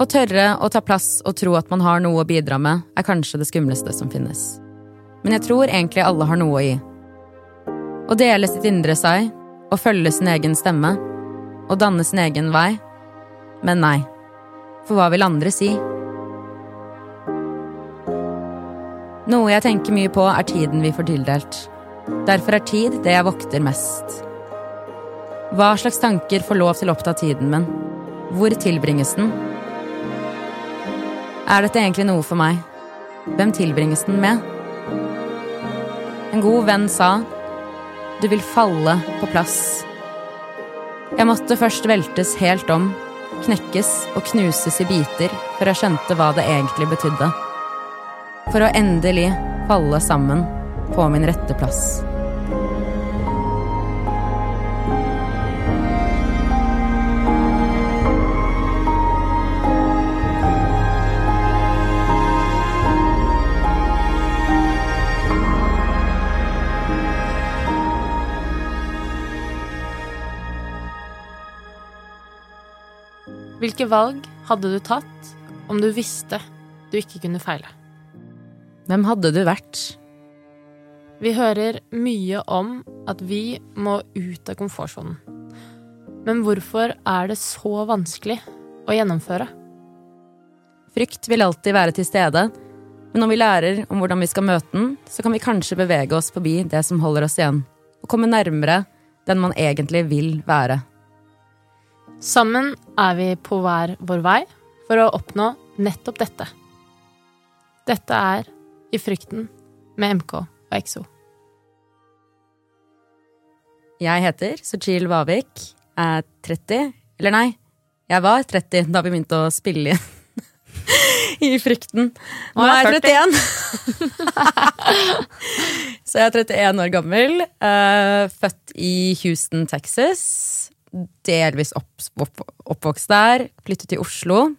Å tørre å ta plass og tro at man har noe å bidra med, er kanskje det skumleste som finnes. Men jeg tror egentlig alle har noe å gi. Å dele sitt indre seg, å følge sin egen stemme, å danne sin egen vei. Men nei, for hva vil andre si? Noe jeg tenker mye på, er tiden vi får tildelt. Derfor er tid det jeg vokter mest. Hva slags tanker får lov til å oppta tiden min? Hvor tilbringes den? Er dette egentlig noe for meg? Hvem tilbringes den med? En god venn sa du vil falle på plass. Jeg måtte først veltes helt om, knekkes og knuses i biter før jeg skjønte hva det egentlig betydde. For å endelig falle sammen på min rette plass. Hvilke valg hadde du tatt om du visste du ikke kunne feile? Hvem hadde du vært? Vi hører mye om at vi må ut av komfortsonen. Men hvorfor er det så vanskelig å gjennomføre? Frykt vil alltid være til stede, men når vi lærer om hvordan vi skal møte den, så kan vi kanskje bevege oss forbi det som holder oss igjen, og komme nærmere den man egentlig vil være. Sammen er vi på hver vår vei for å oppnå nettopp dette. Dette er I frykten med MK og EXO. Jeg heter Suchil Vavik, er 30 Eller nei, jeg var 30 da vi begynte å spille inn i Frykten. Nå er jeg 31! Så jeg er 31 år gammel. eh, født i Houston, Texas. Delvis opp, opp, oppvokst der. Flyttet til Oslo.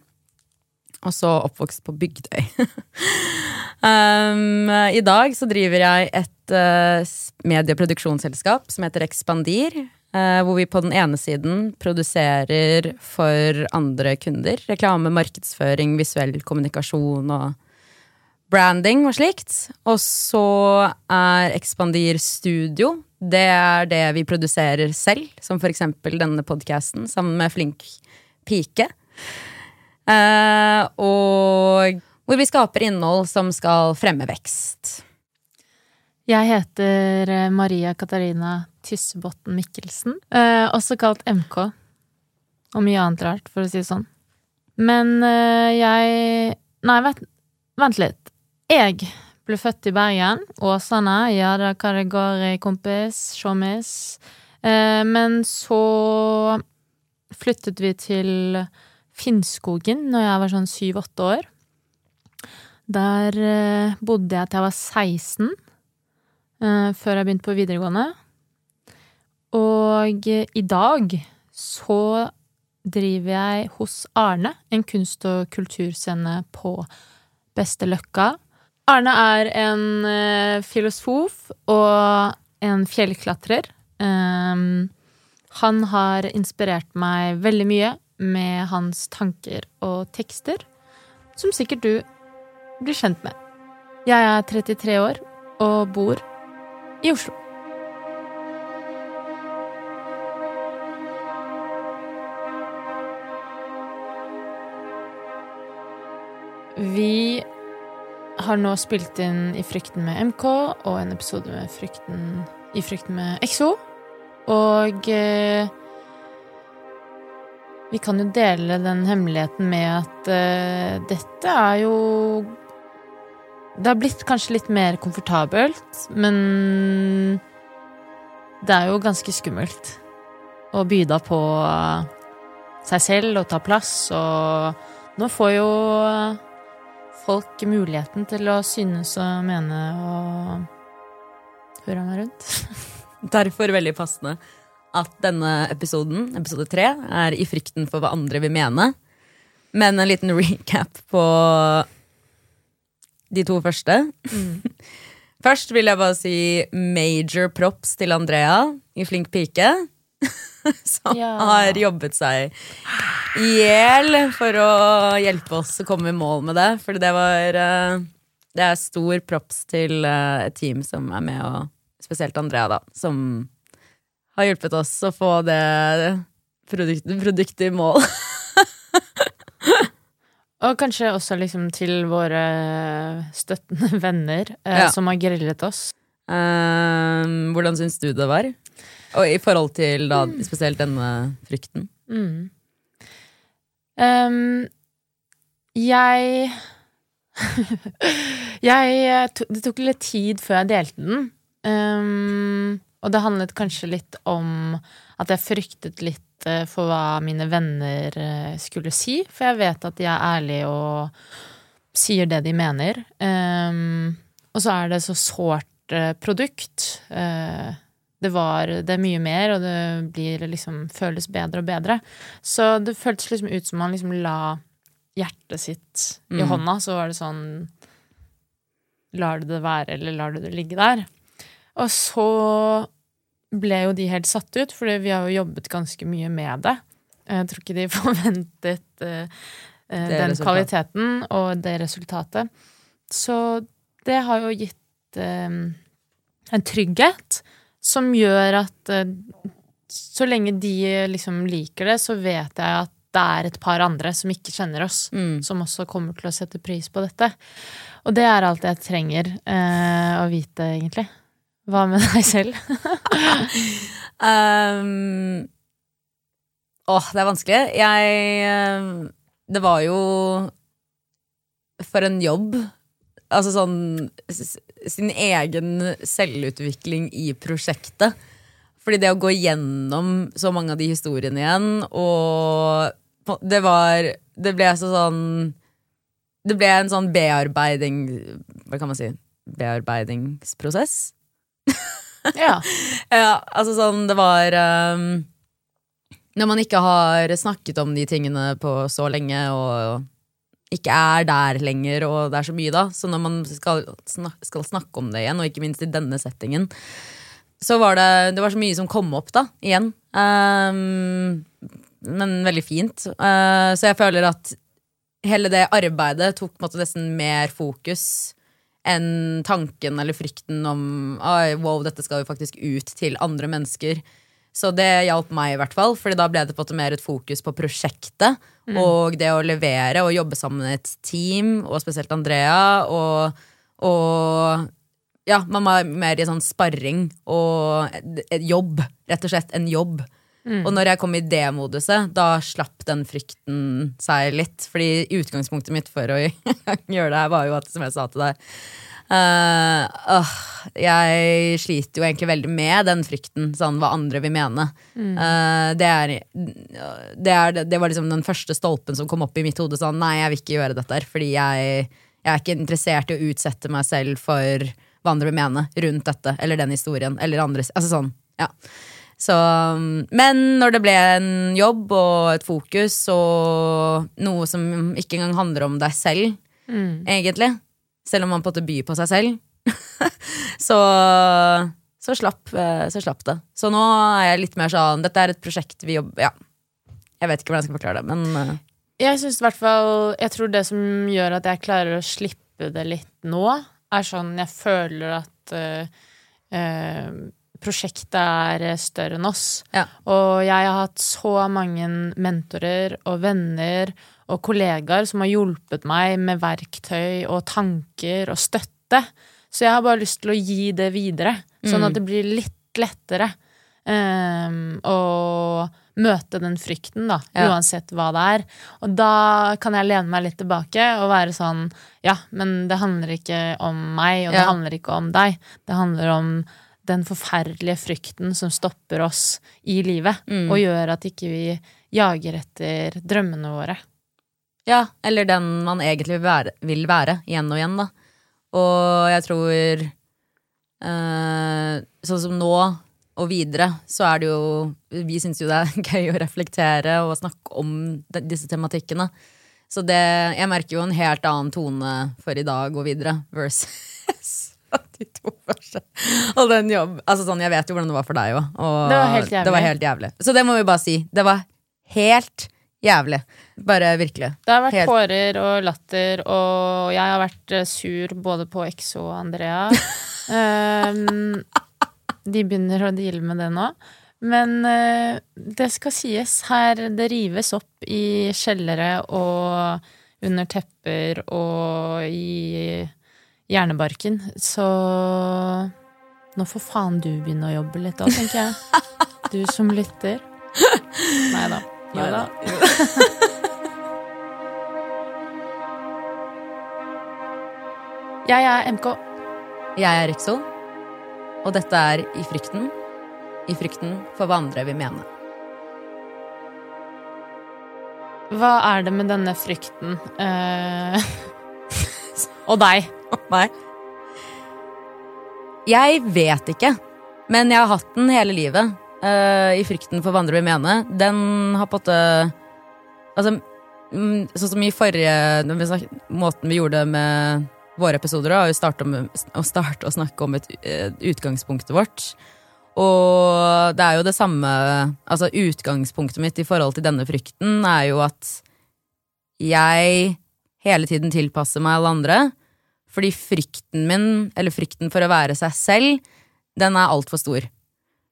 Og så oppvokst på Bygdøy. um, I dag så driver jeg et uh, medieproduksjonsselskap som heter Expandir. Uh, hvor vi på den ene siden produserer for andre kunder. Reklame, markedsføring, visuell kommunikasjon og branding og slikt. Og så er Expandir Studio. Det er det vi produserer selv, som for eksempel denne podkasten sammen med Flink pike. Eh, og hvor vi skaper innhold som skal fremme vekst. Jeg heter eh, Maria Katarina Tyssebotn Mikkelsen, eh, også kalt MK. Og mye annet rart, for å si det sånn. Men eh, jeg Nei, vent, vent litt. Jeg ble født i Bergen. Åsane. Ja da, hva det går i, kompis. Sjåmis. Eh, men så flyttet vi til Finnskogen når jeg var sånn syv-åtte år. Der eh, bodde jeg til jeg var 16, eh, før jeg begynte på videregående. Og i dag så driver jeg hos Arne, en kunst- og kulturscene på Beste Løkka. Arne er en uh, filosof og en fjellklatrer. Um, han har inspirert meg veldig mye med hans tanker og tekster, som sikkert du blir kjent med. Jeg er 33 år og bor i Oslo. Vi har nå spilt inn I frykten med MK og en episode med frykten, I frykten med EXO. Og eh, vi kan jo dele den hemmeligheten med at eh, dette er jo Det har blitt kanskje litt mer komfortabelt, men det er jo ganske skummelt å by da på seg selv og ta plass, og nå får jo folk muligheten til å synes og mene og høre meg rundt. Derfor veldig passende at denne episoden, episode tre, er i frykten for hva andre vil mene. Men en liten recap på de to første. Først vil jeg bare si major props til Andrea i Flink pike. som Ja. har jobbet seg i hjel for å hjelpe oss å komme i mål med det. For det var eh, Det er stor props til eh, et team som er med, og spesielt Andrea, da, som har hjulpet oss å få det produktet, produktet i mål. Og kanskje også liksom til våre støttende venner eh, Ja. som har grillet oss. Eh, hvordan syns du det var? Og i forhold til da, spesielt denne frykten. Mm. Um, jeg Jeg to, Det tok litt tid før jeg delte den. Um, og det handlet kanskje litt om at jeg fryktet litt eh, for hva mine venner eh, skulle si. For jeg vet at de er ærlige og sier det de mener. Um, og så er det så sårt eh, produkt. Eh, det var Det er mye mer, og det blir liksom føles bedre og bedre. Så det føltes liksom ut som man liksom la hjertet sitt i Mm. hånda, så var det sånn Lar du det være, eller lar du det ligge der? Og så ble jo de helt satt ut, for vi har jo jobbet ganske mye med det. Jeg tror ikke de forventet eh, den resultat. kvaliteten og det resultatet. Så det har jo gitt uh, en trygghet som gjør at eh, så lenge de liksom liker det, så vet jeg at det er et par andre som ikke kjenner oss, Mm. som også kommer til å sette pris på dette. Og det er alt jeg trenger eh, å vite, egentlig. Hva med deg selv? Um, åh, det er vanskelig. Jeg eh, Det var jo For en jobb. Altså sånn Sin egen selvutvikling i prosjektet. Fordi det å gå gjennom så mange av de historiene igjen, og det var Det ble så sånn Det ble en sånn bearbeiding Hva kan man si? Bearbeidingsprosess. Ja. Ja, altså sånn, det var um, Når man ikke har snakket om de tingene på så lenge, og ikke er der lenger, og det er så mye da, så når man skal, snak skal snakke om det igjen, og ikke minst i denne settingen, så var det, det var så mye som kom opp da, igjen. Um, men veldig fint. Uh, så jeg føler at hele det arbeidet tok måte nesten mer fokus enn tanken eller frykten om wow, dette skal jo faktisk ut til andre mennesker. Så det hjalp meg i hvert fall, Fordi da ble det på mer et fokus på prosjektet. Og det å levere og jobbe sammen med et team, og spesielt Andrea. Og, og ja, man var mer i sånn sparring og et, jobb. Rett og slett en jobb. Og når jeg kom i det moduset, da slapp den frykten seg litt. Fordi utgangspunktet mitt for å gjøre det her var jo at, som jeg sa til deg eh, åh, Jeg sliter jo egentlig veldig med den frykten, sånn hva andre vil mene. Eh, det, er, det, er, det var liksom den første stolpen som kom opp i mitt hode. Sånn, nei, jeg vil ikke gjøre dette her, fordi jeg, jeg er ikke interessert i å utsette meg selv for hva andre vil mene rundt dette, eller den historien, eller andres. Altså sånn, ja. Så, men når det ble en jobb og et fokus og noe som ikke engang handler om deg selv, egentlig, selv om man på en måte byr på seg selv, så, så, slapp, eh, så slapp det. Så nå er jeg litt mer sånn Dette er et prosjekt vi jobber Ja. Jeg vet ikke hvordan jeg skal forklare det, men eh, Jeg syns i hvert fall Jeg tror det som gjør at jeg klarer å slippe det litt nå, er sånn jeg føler at uh, uh, prosjektet er større enn oss. Ja. Og jeg har hatt så mange mentorer og venner og kollegaer som har hjulpet meg med verktøy og tanker og støtte. Så jeg har bare lyst til å gi det videre, sånn Mm. at det blir litt lettere um, å møte den frykten, da, Ja. uansett hva det er. Og da kan jeg lene meg litt tilbake og være sånn Ja, men det handler ikke om meg, og det Ja. handler ikke om deg. Det handler om den forferdelige frykten som stopper oss i livet, Mm. og gjør at ikke vi jager etter drømmene våre. Ja, eller den man egentlig vil være, vil være igjen og igjen, da. Og jeg tror eh, Sånn som nå og videre, så er det jo Vi syns jo det er gøy å reflektere og snakke om de, disse tematikkene. Så det Jeg merker jo en helt annen tone for i dag og videre versus de to første. Og den jobb Altså sånn, Jeg vet jo hvordan det var for deg òg. Det var. Det var helt jævlig. Så det må vi bare si. Det var helt jævlig. Bare virkelig. Det har vært Helt- tårer og latter, og jeg har vært eh, sur både på Exo og Andrea. um, de begynner å deale med det nå. Men uh, det skal sies, her det rives opp i kjellere og under tepper og i hjernebarken, så nå får faen du begynne å jobbe litt da, tenker jeg. Du som lytter. Nei da. Jo da. Jeg er MK. Jeg er Rikso, og dette er I frykten. I frykten for hva andre vil mene. Hva er det med denne frykten uh... Og deg. Nei. Jeg vet ikke, men jeg har hatt den hele livet. Uh, I frykten for hva andre vil mene. Den har på en måte Altså, mm, sånn som i forrige Måten vi gjorde det med våre episoder, har jo å starte å snakke om et, eh, utgangspunktet vårt. Og det er jo det samme Altså, utgangspunktet mitt i forhold til denne frykten er jo at jeg hele tiden tilpasser meg alle andre. Fordi frykten min, eller frykten for å være seg selv, den er altfor stor.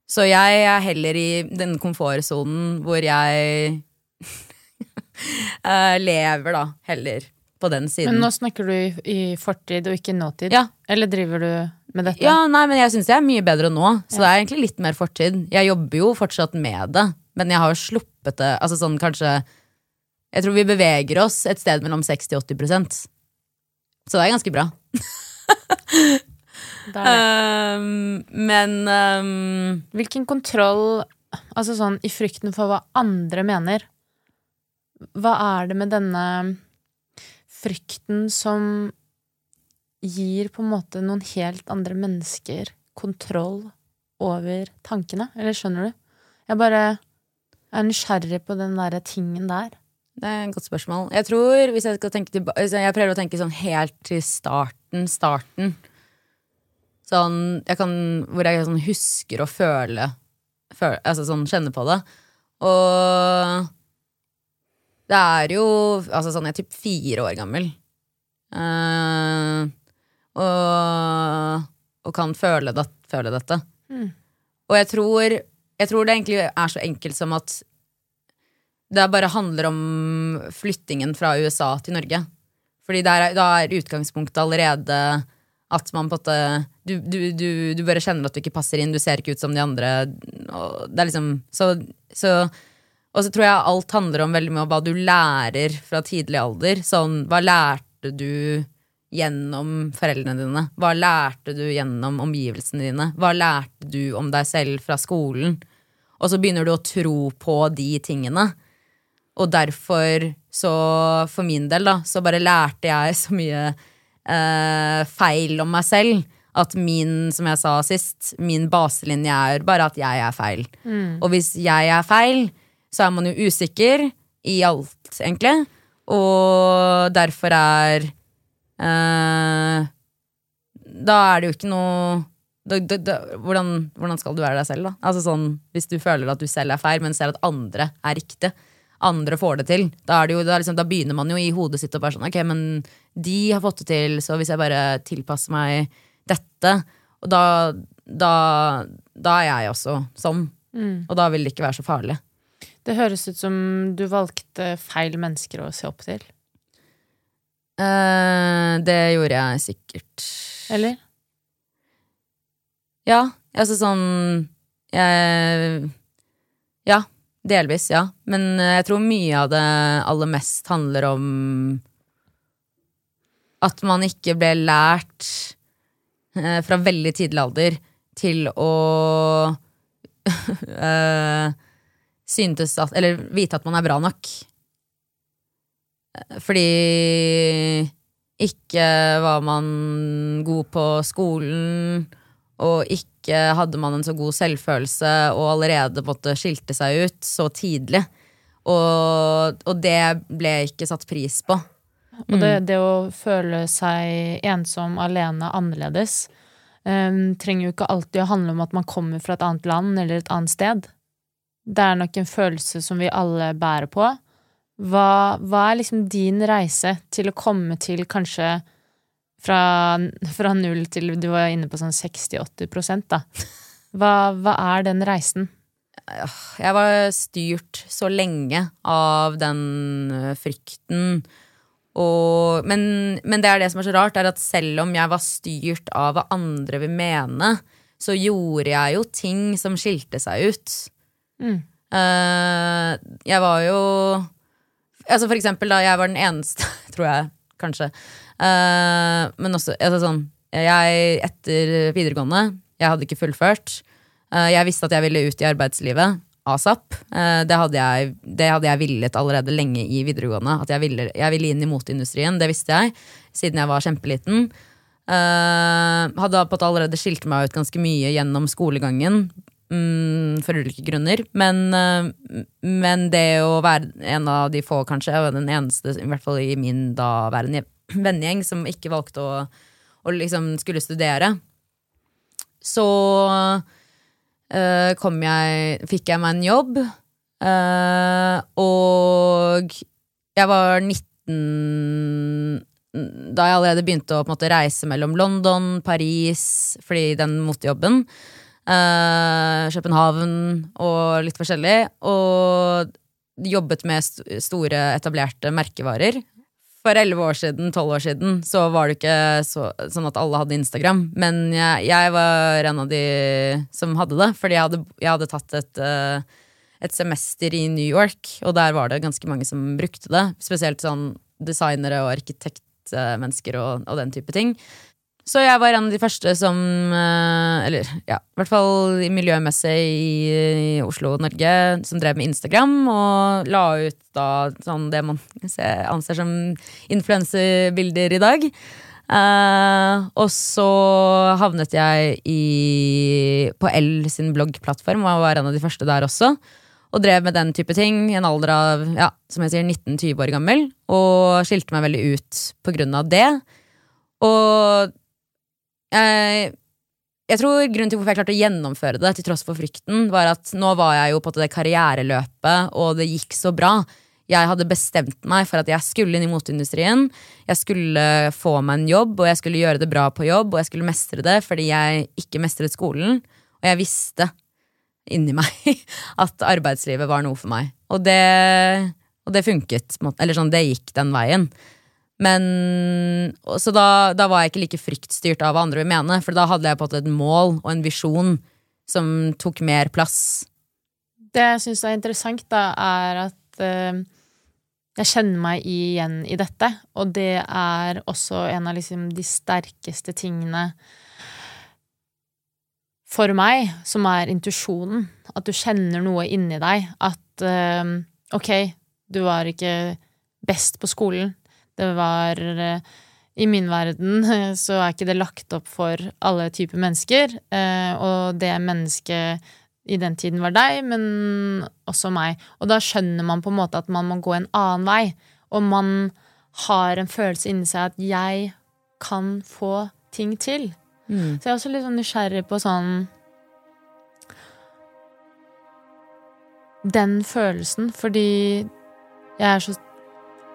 Så jeg er heller i den komfortsonen hvor jeg eh, lever, da, heller på den siden. Men nå snakker du i, i fortid og ikke nåtid. Ja. Eller driver du med dette? Ja, nei, men jeg syns jeg er mye bedre nå, så det er egentlig litt mer fortid. Jeg jobber jo fortsatt med det, men jeg har jo sluppet det. Altså sånn kanskje Jeg tror vi beveger oss et sted mellom 60 og 80% Så det er ganske bra. Det er det. Um, men um, Hvilken kontroll Altså sånn i frykten for hva andre mener Hva er det med denne frykten som gir på en måte noen helt andre mennesker kontroll over tankene? Eller skjønner du? Jeg bare er nysgjerrig på den derre tingen der. Det er et godt spørsmål. Jeg tror, hvis jeg skal tenke tilba- altså, Jeg prøver å tenke sånn helt til starten, starten. Sånn, jeg kan, hvor jeg sånn husker å føle, føle Altså sånn kjenne på det. Og det er jo Altså sånn, jeg er typ fire år gammel. Uh, og, og kan føle, det, føle dette. Mm. Og jeg tror, jeg tror det egentlig er så enkelt som at det bare handler om flyttingen fra USA til Norge. Fordi er- da er utgangspunktet allerede at man på en måte du, du, du, du bare kjenner at du ikke passer inn, du ser ikke ut som de andre. Det er liksom så, så Og så tror jeg alt handler om veldig mye om hva du lærer fra tidlig alder. Sånn, hva lærte du gjennom foreldrene dine? Hva lærte du gjennom omgivelsene dine? Hva lærte du om deg selv fra skolen? Og så begynner du å tro på de tingene. Og derfor, så for min del, da, så bare lærte jeg så mye eh, feil om meg selv. At min, som jeg sa sist, min baselinje er bare at jeg er feil. Og hvis jeg er feil, så er man jo usikker i alt, egentlig. Og derfor er eh, Da er det jo ikke noe da, da, da, hvordan, hvordan skal du være deg selv, da? Altså sånn, Hvis du føler at du selv er feil, men ser at andre er riktig, andre får det til, da, det jo, liksom, da begynner man jo i hodet sitt og bare sånn Ok, men de har fått det til, så hvis jeg bare tilpasser meg dette Og da, da, er jeg også sånn. Og da vil det ikke være så farlig. Det høres ut som du valgte feil mennesker å se opp til. Eh, det gjorde jeg sikkert. Eller? Ja, altså sånn jeg, Ja, delvis, ja. Men jeg tror mye av det aller mest handler om at man ikke ble lært eh, fra veldig tidlig alder til å eh, syntes at Eller vite at man er bra nok. Eh, Fordi ikke var man god på skolen, og ikke hadde man en så god selvfølelse, og allerede måtte skilte seg ut så tidlig. Og, og det ble ikke satt pris på. Og det, det å føle seg ensom, alene, annerledes um, trenger jo ikke alltid å handle om at man kommer fra et annet land eller et annet sted. Det er nok en følelse som vi alle bærer på. Hva, hva er liksom din reise til å komme til kanskje fra, fra null til du var inne på sånn 60-80 da. Hva, hva er den reisen? Jeg var styrt så lenge av den øh, frykten og, men, men, det er det som er så rart, er at selv om jeg var styrt av hva andre vil mene, så gjorde jeg jo ting som skilte seg ut. Uh, jeg var jo Altså for eksempel da jeg var den eneste, tror jeg kanskje. Uh, men også altså sånn Jeg etter videregående, jeg hadde ikke fullført. Uh, jeg visste at jeg ville ut i arbeidslivet asap. Det hadde, jeg, det hadde jeg villet allerede lenge i videregående. At jeg ville, jeg ville inn i moteindustrien, det visste jeg, siden jeg var kjempeliten. Uh, hadde på allerede skilt meg ut ganske mye gjennom skolegangen. Um, for ulike grunner. Men, uh, men, det å være en av de få, kanskje, og den eneste, i hvert fall i min daværende vennegjeng, som ikke valgte å, å liksom skulle studere, så uh, jeg, fikk jeg meg en jobb. Uh, og jeg var 19 da jeg allerede begynte å måte, reise mellom London, Paris, fordi den motejobben. Uh, København og litt forskjellig. Og jobbet med st store, etablerte merkevarer for elleve år siden, tolv år siden, så var det ikke så, sånn at alle hadde Instagram. Men jeg, jeg, var en av de som hadde det, fordi jeg hadde, jeg hadde tatt et, uh, et, semester i New York, og der var det ganske mange som brukte det. Spesielt sånn designere og arkitektmennesker og, og den type ting. Så jeg var en av de første som eh, Eller ja, i hvert fall miljømessig i, i Oslo og Norge, som drev med Instagram og la ut da sånn det man anser som influensebilder i dag. Uh, og så havnet jeg i, på L sin bloggplattform og var en av de første der også. Og drev med den type ting i en alder av ja, som jeg sier 19-20 år gammel. Og skilte meg veldig ut på grunn av det. Og jeg, jeg tror grunnen til hvorfor jeg klarte å gjennomføre det, til tross for frykten, var at nå var jeg jo på det karriereløpet, og det gikk så bra. Jeg hadde bestemt meg for at jeg skulle inn i moteindustrien. Jeg skulle få meg en jobb, og jeg skulle gjøre det bra på jobb, og jeg skulle mestre det fordi jeg ikke mestret skolen. Og jeg visste inni meg at arbeidslivet var noe for meg. Og det, og det funket. Eller sånn, det gikk den veien. Men, så da, da, var jeg ikke like fryktstyrt av hva andre vil mene, for da hadde jeg på et mål og en visjon som tok mer plass. Det jeg syns er interessant, da, er at uh, jeg kjenner meg igjen i dette, og det er også en av liksom, de sterkeste tingene for meg, som er intuisjonen. At du kjenner noe inni deg. At uh, ok, du var ikke best på skolen, det var eh, I min verden så er ikke det lagt opp for alle typer mennesker, eh, og det mennesket i den tiden var deg, men også meg. Og da skjønner man på en måte at man må gå en annen vei, og man har en følelse inni seg at jeg kan få ting til. Mm. Så jeg er også litt sånn nysgjerrig på sånn Den følelsen, fordi jeg er så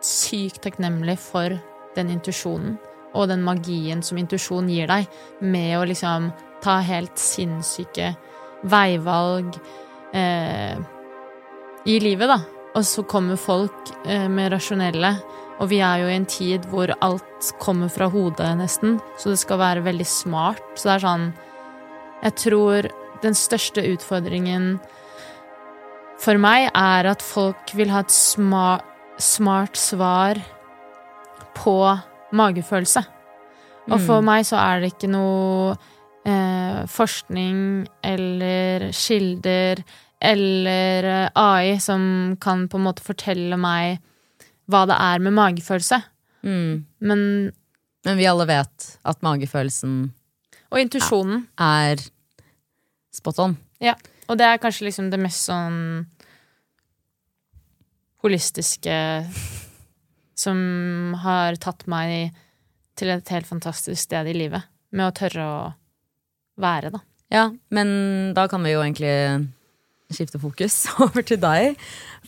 sykt takknemlig for den intuisjonen og den magien som intuisjon gir deg, med å liksom ta helt sinnssyke veivalg eh, i livet, da. Og så kommer folk eh, med rasjonelle, og vi er jo i en tid hvor alt kommer fra hodet, nesten, så det skal være veldig smart. Så det er sånn Jeg tror den største utfordringen for meg er at folk vil ha et smart smart svar på magefølelse. Og for mm. meg så er det ikke noe eh, forskning eller kilder eller eh, AI som kan på en måte fortelle meg hva det er med magefølelse. Mm. Men Men vi alle vet at magefølelsen Og intuisjonen. Er, er spot on. Ja. Og det er kanskje liksom det mest sånn holistiske som har tatt meg til et helt fantastisk sted i livet. Med å tørre å være, da. Ja, men da kan vi jo egentlig skifte fokus over til deg.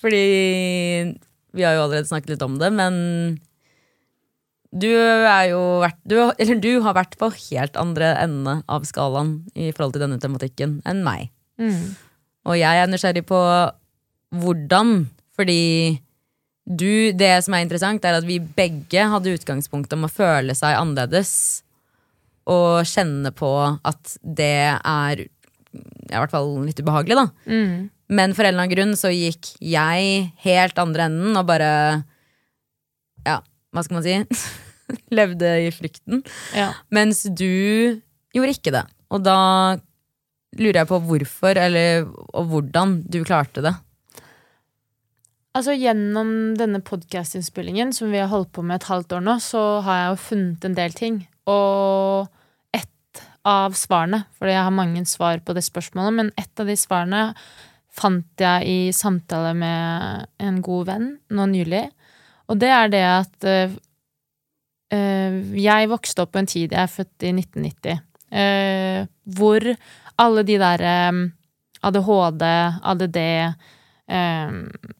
Fordi vi har jo allerede snakket litt om det, men du er jo vært du, Eller du har vært på helt andre endene av skalaen i forhold til denne tematikken enn meg. Mm. Og jeg er nysgjerrig på hvordan, fordi du, det som er interessant, er at vi begge hadde utgangspunkt om å føle seg annerledes. Og kjenne på at det er i hvert fall litt ubehagelig, da. Mm. Men for en eller annen grunn så gikk jeg helt andre enden og bare Ja, hva skal man si? Levde i flukten. Ja. Mens du gjorde ikke det. Og da lurer jeg på hvorfor, eller og hvordan du klarte det. Altså Gjennom denne podkastinnspillingen som vi har holdt på med et halvt år nå, så har jeg jo funnet en del ting. Og ett av svarene, for jeg har mange svar på det spørsmålet, men ett av de svarene fant jeg i samtale med en god venn nå nylig. Og det er det at øh, jeg vokste opp på en tid Jeg er født i 1990. øh, hvor alle de der øh, ADHD, ADD øh,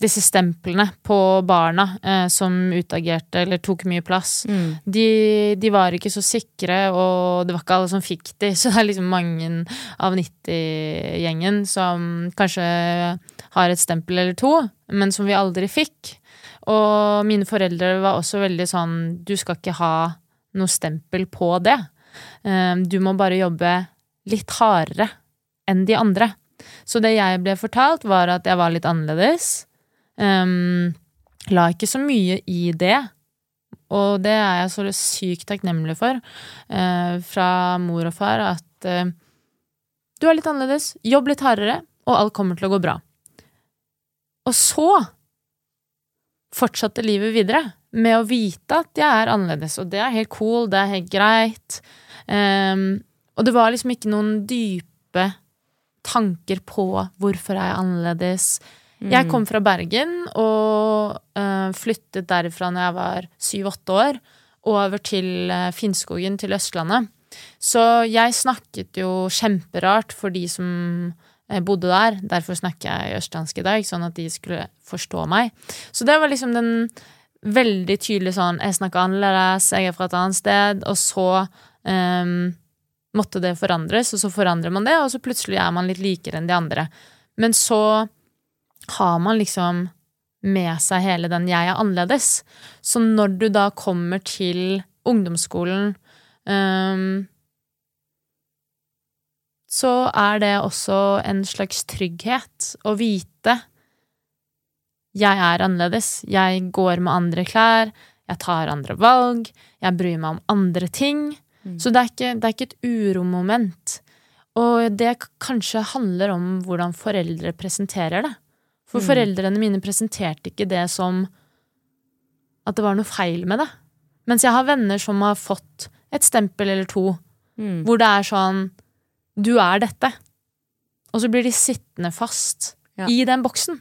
disse stemplene på barna eh, som utagerte eller tok mye plass, de, de var ikke så sikre, og det var ikke alle som fikk de, så det er liksom mange av 90-gjengen som kanskje har et stempel eller to, men som vi aldri fikk. Og mine foreldre var også veldig sånn Du skal ikke ha noe stempel på det. Eh, Du må bare jobbe litt hardere enn de andre. Så det jeg ble fortalt, var at jeg var litt annerledes. Um, la ikke så mye i det, og det er jeg så sykt takknemlig for uh, fra mor og far, at uh, du er litt annerledes, jobb litt hardere, og alt kommer til å gå bra. Og så fortsatte livet videre med å vite at jeg er annerledes, og det er helt cool, det er helt greit. Um, og det var liksom ikke noen dype tanker på hvorfor er jeg annerledes. Jeg kom fra Bergen og uh, flyttet derifra når jeg var syv-åtte år, over til uh, Finnskogen, til Østlandet. Så jeg snakket jo kjemperart for de som eh, bodde der. Derfor snakker jeg østlandsk i dag, sånn at de skulle forstå meg. Så det var liksom den veldig tydelige sånn Jeg snakker annerledes, jeg er fra et annet sted, og så um, måtte det forandres, og så forandrer man det, og så plutselig er man litt likere enn de andre. Men så har man liksom med seg hele den 'jeg er annerledes'. Så når du da kommer til ungdomsskolen, um, så er det også en slags trygghet å vite jeg er annerledes. Jeg går med andre klær, jeg tar andre valg, jeg bryr meg om andre ting. Mm. Så det er ikke, det er ikke et uromoment. Og det kanskje handler om hvordan foreldre presenterer det. For Mm. foreldrene mine presenterte ikke det som at det var noe feil med det. Mens jeg har venner som har fått et stempel eller to, Mm. hvor det er sånn Du er dette. Og så blir de sittende fast Ja. i den boksen.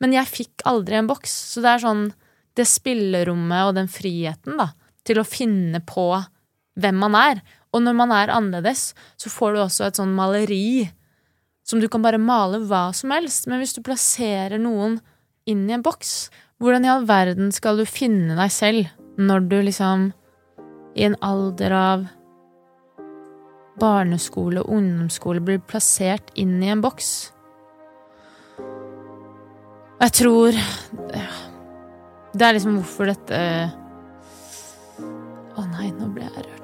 Men jeg fikk aldri en boks, så det er sånn det spillerommet og den friheten da, til å finne på hvem man er. Og når man er annerledes, så får du også et sånn maleri som du kan bare male hva som helst. Men hvis du plasserer noen inn i en boks, hvordan i all verden skal du finne deg selv når du liksom i en alder av barneskole og ungdomsskole blir plassert inn i en boks? Jeg tror Det er liksom hvorfor dette Å nei, nå ble jeg rørt.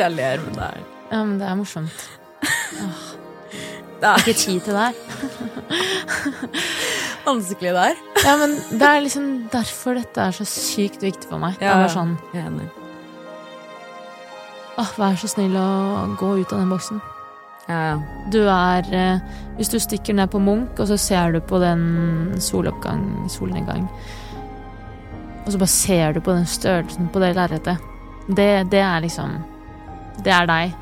Christ. Jeg ler, men det er Ja, men det er morsomt. Det er Ikke tid til det her. vanskelig der. Ja, men det er liksom derfor dette er så sykt viktig for meg. Det Ja, er bare sånn Jeg er enig. Åh, vær så snill å gå ut av den boksen. Ja, ja. Du er eh, Hvis du stikker ned på Munch, og så ser du på den soloppgang, solnedgang Og så bare ser du på den størrelsen på det lerretet. Det, det er liksom Det er deg.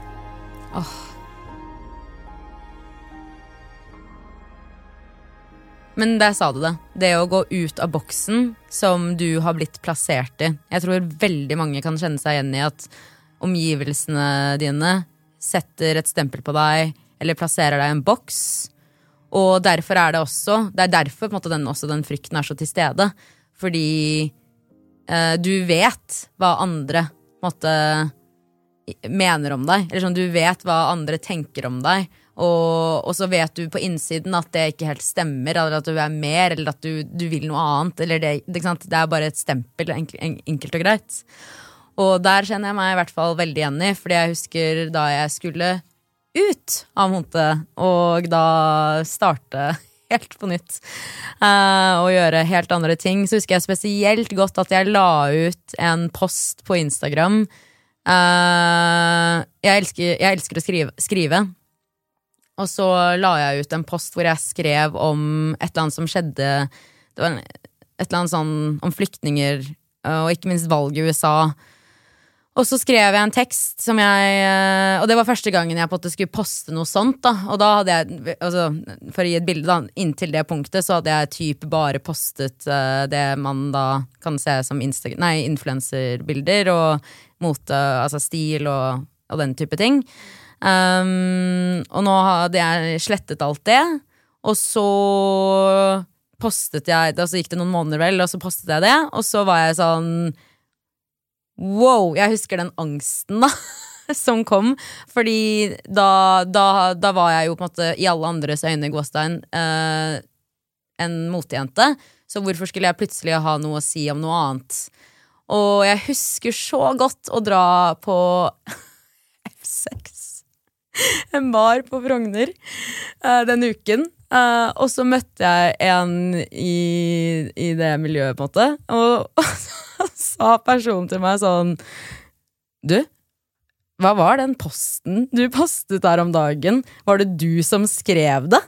Men der sa du det. Det å gå ut av boksen som du har blitt plassert i. Jeg tror veldig mange kan kjenne seg igjen i at omgivelsene dine setter et stempel på deg eller plasserer deg i en boks. Og derfor er det også Det er derfor måte, den, også den frykten er så til stede. Fordi eh, du vet hva andre måtte mener om deg. Eller sånn, du vet hva andre tenker om deg. Og, og, så vet du på innsiden at det ikke helt stemmer, eller at du er mer, eller at du, du vil noe annet. Det, det, er bare et stempel, enkelt og greit. Og der kjenner jeg meg i hvert fall veldig igjen i, fordi jeg husker da jeg skulle ut av Monte, og da starte helt på nytt uh, og gjøre helt andre ting, så husker jeg spesielt godt at jeg la ut en post på Instagram. Uh, jeg, elsker, jeg, elsker, å skrive, skrive og så la jeg ut en post hvor jeg skrev om et eller annet som skjedde Det var et eller annet sånn om flyktninger, eh, og ikke minst valget i USA. Og så skrev jeg en tekst som jeg eh, Og det var første gangen jeg på at skulle poste noe sånt. da Og da hadde jeg, altså, For å gi et bilde, da inntil det punktet så hadde jeg typ bare postet det man da kan se som influenserbilder og mote, altså stil og, og den type ting. Um, og nå hadde jeg slettet alt det, og så postet jeg det, Og så gikk det noen måneder, vel, og så postet jeg det, og så var jeg sånn Wow! Jeg husker den angsten, da. Som kom. Fordi da, da, da, var jeg jo på en måte i alle andres øyne Gåstein eh, en motejente. Så hvorfor skulle jeg plutselig ha noe å si om noe annet? Og jeg husker så godt å dra på F6 en bar på Frogner uh, den uken. Uh, og så møtte jeg en i, i det miljøet, på en måte. Og, og så sa personen til meg sånn Du, hva var den posten du postet der om dagen? Var det du som skrev det?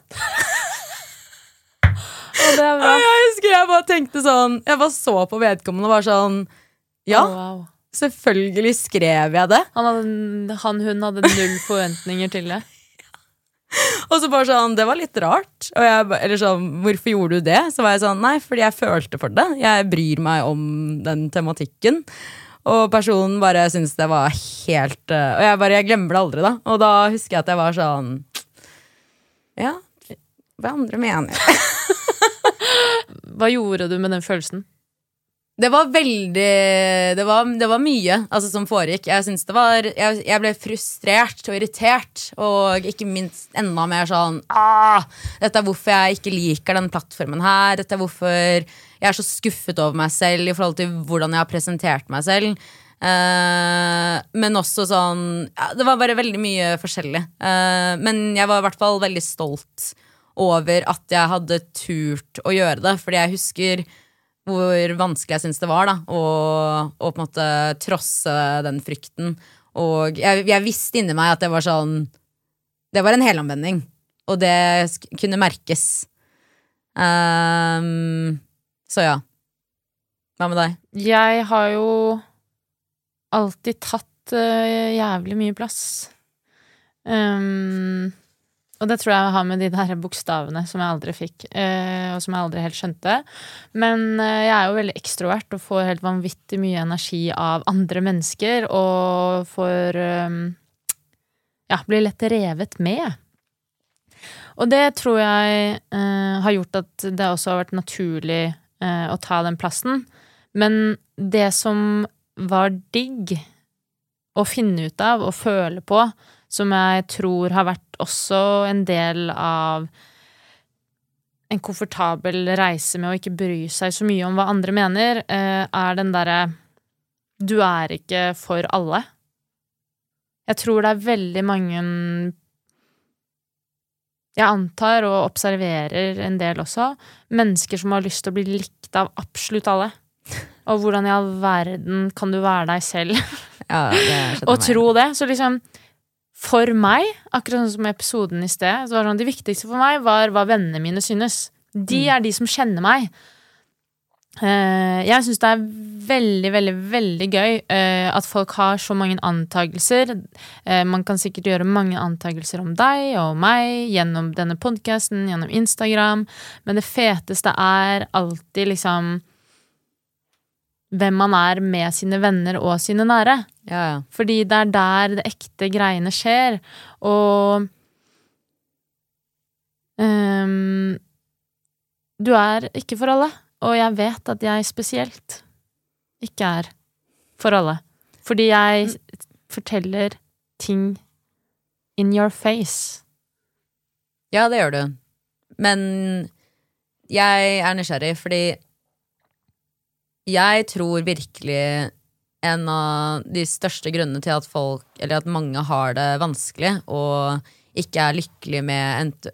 og det og Jeg husker jeg bare tenkte sånn Jeg bare så på vedkommende og var sånn Ja. Oh, wow. Selvfølgelig skrev jeg det. Han, hadde, han hun hadde null forventninger til det. Og så bare sånn, Det var litt rart. Og jeg, eller sånn, Hvorfor gjorde du det? Så var jeg sånn, nei, fordi jeg følte for det. Jeg bryr meg om den tematikken. Og personen bare syntes det var helt uh, Og jeg bare, jeg glemmer det aldri, da. Og da husker jeg at jeg var sånn Ja, hva andre mener? hva gjorde du med den følelsen? Det var veldig Det var, det var mye altså, som foregikk. Jeg, var, jeg, jeg, ble frustrert og irritert, og ikke minst enda mer sånn ah, Dette er hvorfor jeg ikke liker den plattformen her. Dette er hvorfor jeg er så skuffet over meg selv i forhold til hvordan jeg har presentert meg selv. Uh, men også sånn ja, Det var bare veldig mye forskjellig. Uh, men jeg var i hvert fall veldig stolt over at jeg hadde turt å gjøre det, fordi jeg husker hvor vanskelig jeg syns det var da, å, å, på en måte trosse den frykten. Og jeg, jeg, visste inni meg at det var sånn Det var en helomvending, og det kunne merkes. Um, så ja. Hva med deg? Jeg har jo alltid tatt uh, jævlig mye plass. Um, og det tror jeg har med de der bokstavene som jeg aldri fikk, eh, og som jeg aldri helt skjønte. Men eh, jeg er jo veldig ekstrovert og får helt vanvittig mye energi av andre mennesker, og får eh, ja, blir lett revet med. Og det tror jeg har gjort at det også har vært naturlig å ta den plassen. Men det som var digg å finne ut av og føle på, som jeg tror har vært også en del av en komfortabel reise med å ikke bry seg så mye om hva andre mener, eh, er den derre Du er ikke for alle. Jeg tror det er veldig mange Jeg antar og observerer en del også mennesker som har lyst til å bli likt av absolutt alle. Og hvordan i all verden kan du være deg selv ja, og tro det? Så liksom for meg, akkurat sånn som episoden i sted, så var det sånn, det viktigste for meg var hva vennene mine synes. De mm. er de som kjenner meg. Eh, jeg syns det er veldig, veldig, veldig gøy eh, at folk har så mange antakelser. Eh, man kan sikkert gjøre mange antakelser om deg og meg gjennom denne podkasten, gjennom Instagram, men det feteste er alltid liksom hvem man er med sine venner og sine nære. Ja, ja. Fordi det er der det ekte greiene skjer. Og um, Du er ikke for alle. Og jeg vet at jeg spesielt ikke er for alle. Fordi jeg forteller ting in your face. Ja, det gjør du. Men jeg er nysgjerrig, fordi jeg tror virkelig en av de største grunnene til at folk, eller at mange har det vanskelig og ikke er lykkelig med ent,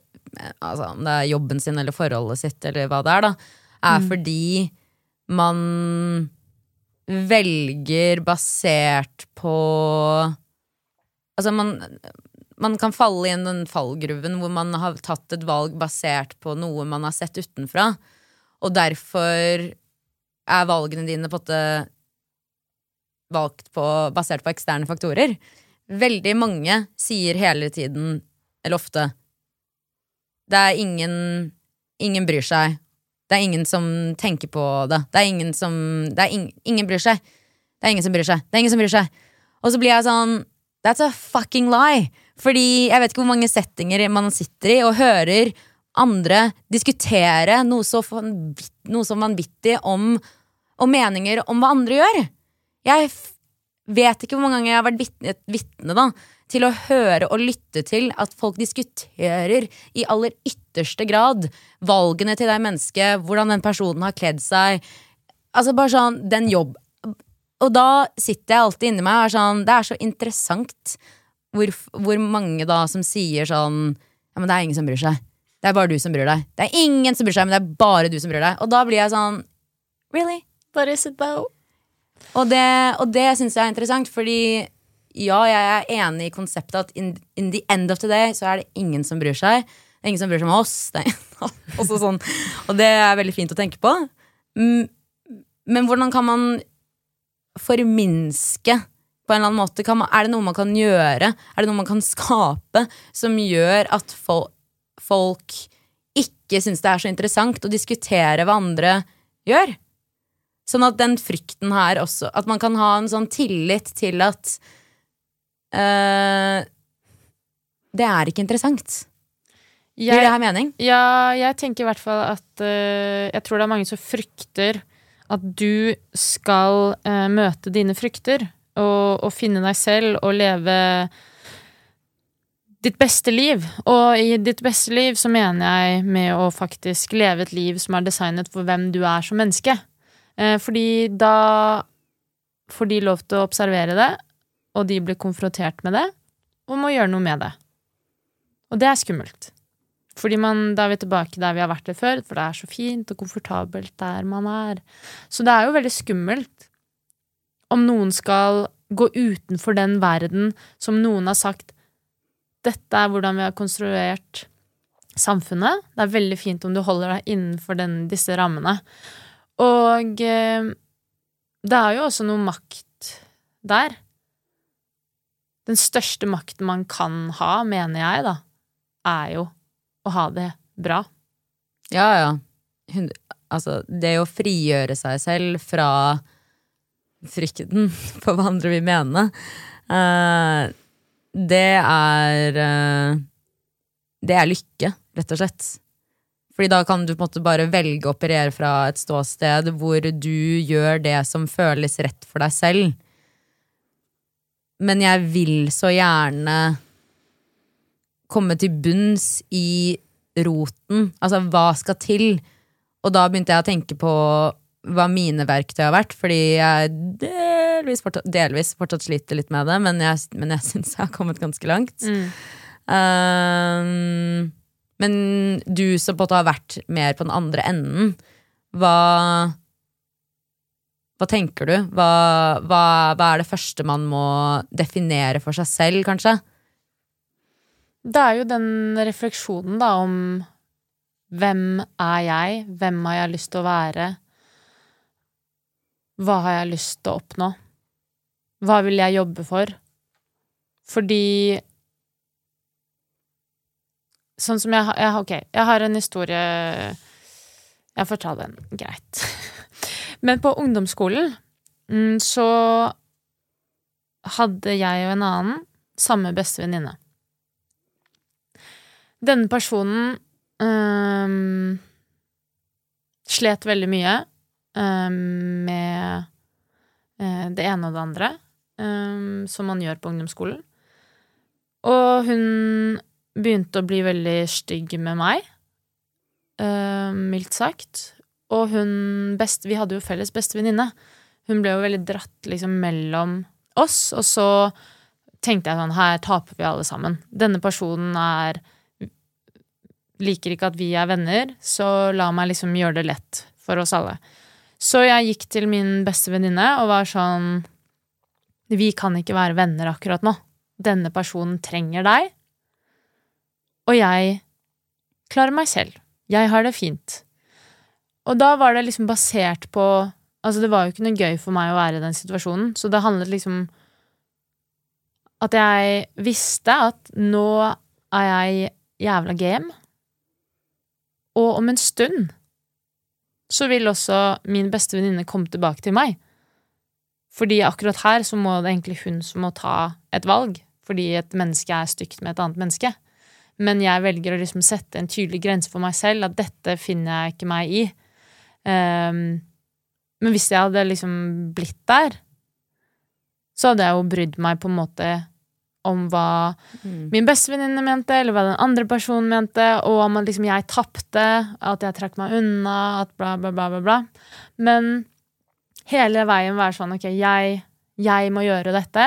altså, om det er jobben sin eller forholdet sitt, eller hva det er, da, er fordi man velger basert på Altså, man, man kan falle i den fallgruven hvor man har tatt et valg basert på noe man har sett utenfra, og derfor er valgene dine på at, valgt på, basert på eksterne faktorer. Veldig mange sier hele tiden, eller ofte, det er ingen Ingen bryr seg. Det er ingen som tenker på det. Det er ingen som det er ing, Ingen bryr seg. Det er ingen som bryr seg. Det er ingen som bryr seg. Og så blir jeg sånn That's a fucking lie. Fordi jeg vet ikke hvor mange settinger man sitter i og hører andre diskutere noe så vanvittig om og meninger om hva andre gjør. Jeg vet ikke hvor mange ganger jeg har vært vitne, vitne da, til å høre og lytte til at folk diskuterer i aller ytterste grad valgene til det mennesket, hvordan den personen har kledd seg. Altså bare sånn, den jobb Og da sitter jeg alltid inni meg og er sånn Det er så interessant hvor, hvor mange da som sier sånn Ja, men det er ingen som bryr seg. Det er bare du som bryr deg. Det er ingen som bryr seg, men det er bare du som bryr deg. Og da blir jeg sånn Really? But is it though? Og det, og det syns jeg er interessant, fordi ja, jeg er enig i konseptet at in, in the end of the day så er det ingen som bryr seg. Det er ingen som bryr seg om oss. Det sånn. Og det er veldig fint å tenke på. Men hvordan kan man forminske på en eller annen måte? Man, er det noe man kan gjøre? Er det noe man kan skape som gjør at fol folk ikke syns det er så interessant å diskutere hva andre gjør? Sånn at den frykten her også At man kan ha en sånn tillit til at uh, Det er ikke interessant. Gir det Jeg, her mening? ja, jeg tenker i hvert fall at uh, Jeg tror det er mange som frykter at du skal uh, møte dine frykter og, og finne deg selv og leve ditt beste liv. Og i ditt beste liv så mener jeg med å faktisk leve et liv som er designet for hvem du er som menneske. Eh, fordi da får de lov til å observere det, og de blir konfrontert med det, og må gjøre noe med det. Og det er skummelt. Fordi man, da er vi tilbake der vi har vært det før, for det er så fint og komfortabelt der man er. Så det er jo veldig skummelt om noen skal gå utenfor den verden som noen har sagt dette er hvordan vi har konstruert samfunnet. Det er veldig fint om du holder deg innenfor den, disse rammene. Og eh, det er jo også noe makt der. Den største makten man kan ha, mener jeg, da, er jo å ha det bra. Ja, ja. Hun, altså, det å frigjøre seg selv fra frykten for hva andre vil mene, eh, det er eh, Det er lykke, rett og slett. Fordi da kan du på en måte bare velge å operere fra et ståsted hvor du gjør det som føles rett for deg selv. Men jeg vil så gjerne komme til bunns i roten. Altså, hva skal til? Og da begynte jeg å tenke på hva mine verktøy har vært, fordi jeg delvis fortsatt, delvis fortsatt sliter litt med det, men jeg, men jeg syns jeg har kommet ganske langt. Um, men du som på en måte har vært mer på den andre enden, hva Hva tenker du? Hva, hva, hva er det første man må definere for seg selv, kanskje? Det er jo den refleksjonen, da, om hvem er jeg? Hvem har jeg lyst til å være? hva har jeg lyst til å oppnå? Hva vil jeg jobbe for? Fordi Sånn som jeg har Ok, jeg har en historie Jeg får ta den. Greit. Men på ungdomsskolen mm, så hadde jeg og en annen samme bestevenninne. Denne personen um, slet veldig mye um, med øh, det ene og det andre, um, som man gjør på ungdomsskolen. Og hun begynte å bli veldig stygg med meg, mildt sagt. Og hun best, Vi hadde jo felles bestevenninne. Hun ble jo veldig dratt liksom mellom oss, og så tenkte jeg sånn Her taper vi alle sammen. Denne personen er Liker ikke at vi er venner, så la meg liksom gjøre det lett for oss alle. Så jeg gikk til min beste venninne og var sånn Vi kan ikke være venner akkurat nå. Denne personen trenger deg, og jeg klarer meg selv. Jeg har det fint. Og da var det liksom basert på Altså, det var jo ikke noe gøy for meg å være i den situasjonen, så det handlet liksom At jeg visste at nå er jeg jævla game, og om en stund så vil også min beste venninne komme tilbake til meg. Fordi akkurat her så må det egentlig hun som må ta et valg, fordi et menneske er stygt med et annet menneske. Men jeg velger å liksom sette en tydelig grense for meg selv, at dette finner jeg ikke meg i. Um, men hvis jeg hadde liksom blitt der, så hadde jeg jo brydd meg på en måte om hva mm. min bestevenninne mente, eller hva den andre personen mente, og om at liksom jeg tapte, at jeg trakk meg unna, at bla, bla, bla, bla, bla. Men hele veien være sånn ok, jeg, jeg må gjøre dette.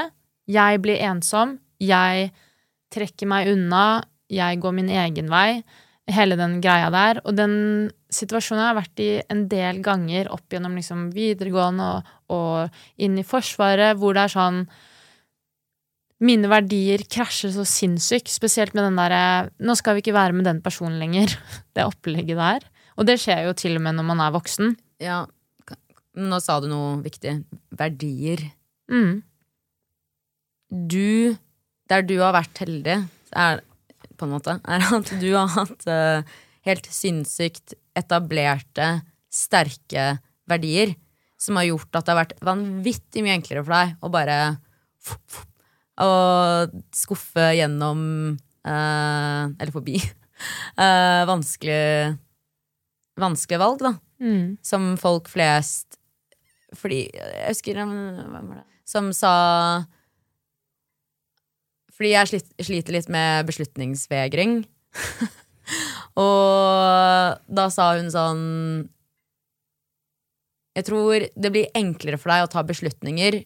Jeg blir ensom. Jeg trekker meg unna. Jeg går min egen vei hele den greia der. Og den situasjonen jeg har vært i en del ganger opp gjennom liksom videregående og, og, inn i Forsvaret, hvor det er sånn Mine verdier krasjer så sinnssykt, spesielt med den derre 'Nå skal vi ikke være med den personen lenger', det opplegget der. Og det skjer jo til og med når man er voksen. Ja, nå sa du noe viktig. Verdier. Mm. Du, der du har vært heldig, er på en måte, er at du har hatt uh, helt sinnssykt etablerte, sterke verdier som har gjort at det har vært vanvittig mye enklere for deg å bare å skuffe gjennom uh, Eller forbi uh, vanskelig vanskelige valg, da. Mm. Som folk flest Fordi Jeg husker Hvem var det? Som sa fordi jeg sliter litt med beslutningsvegring. og da sa hun sånn Jeg tror det blir enklere for deg å ta beslutninger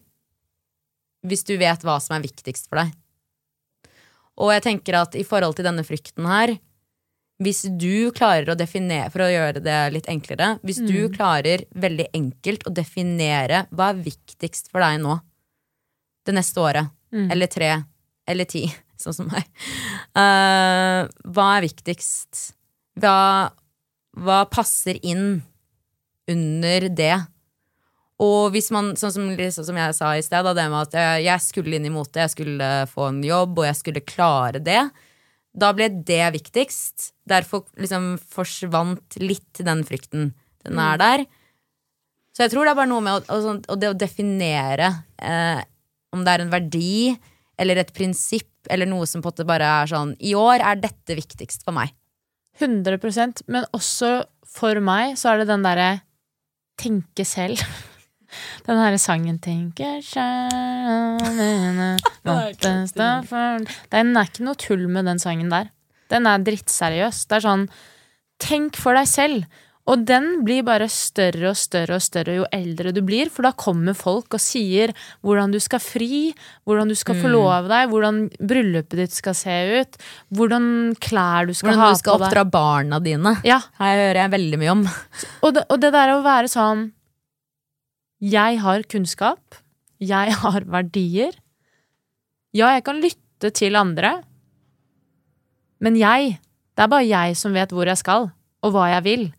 hvis du vet hva som er viktigst for deg. Og jeg tenker at i forhold til denne frykten her hvis du klarer å definere For å gjøre det litt enklere. Hvis mm. du klarer veldig enkelt å definere hva er viktigst for deg nå det neste året, mm. eller tre, eller ti, sånn som meg. Uh, hva er viktigst? Hva, hva passer inn under det? Og hvis man, sånn som, sånn som jeg sa i sted, det med at jeg, jeg skulle inn i mote, jeg skulle få en jobb, og jeg skulle klare det. Da ble det viktigst. Derfor liksom forsvant litt den frykten. Den er mm. der. Så jeg tror det er bare noe med å, å, å, å definere eh, om det er en verdi eller et prinsipp eller noe som på en måte bare er sånn I år er dette viktigst for meg. 100% men også for meg så er det den derre tenke selv. Den herre sangen 'Tenke sjæl Den er ikke noe tull med den sangen der. Den er drittseriøs. Det er sånn Tenk for deg selv. Og den blir bare større og større og større jo eldre du blir, for da kommer folk og sier hvordan du skal fri, hvordan du skal mm. forlove deg, hvordan bryllupet ditt skal se ut, hvordan klær du skal hvordan ha på deg. Hvordan du skal oppdra barna dine. Ja. Her hører jeg veldig mye om. Og det, og det der å være sånn Jeg har kunnskap. Jeg har verdier. Ja, jeg kan lytte til andre. Men jeg, det er bare jeg som vet hvor jeg skal, og hva jeg vil.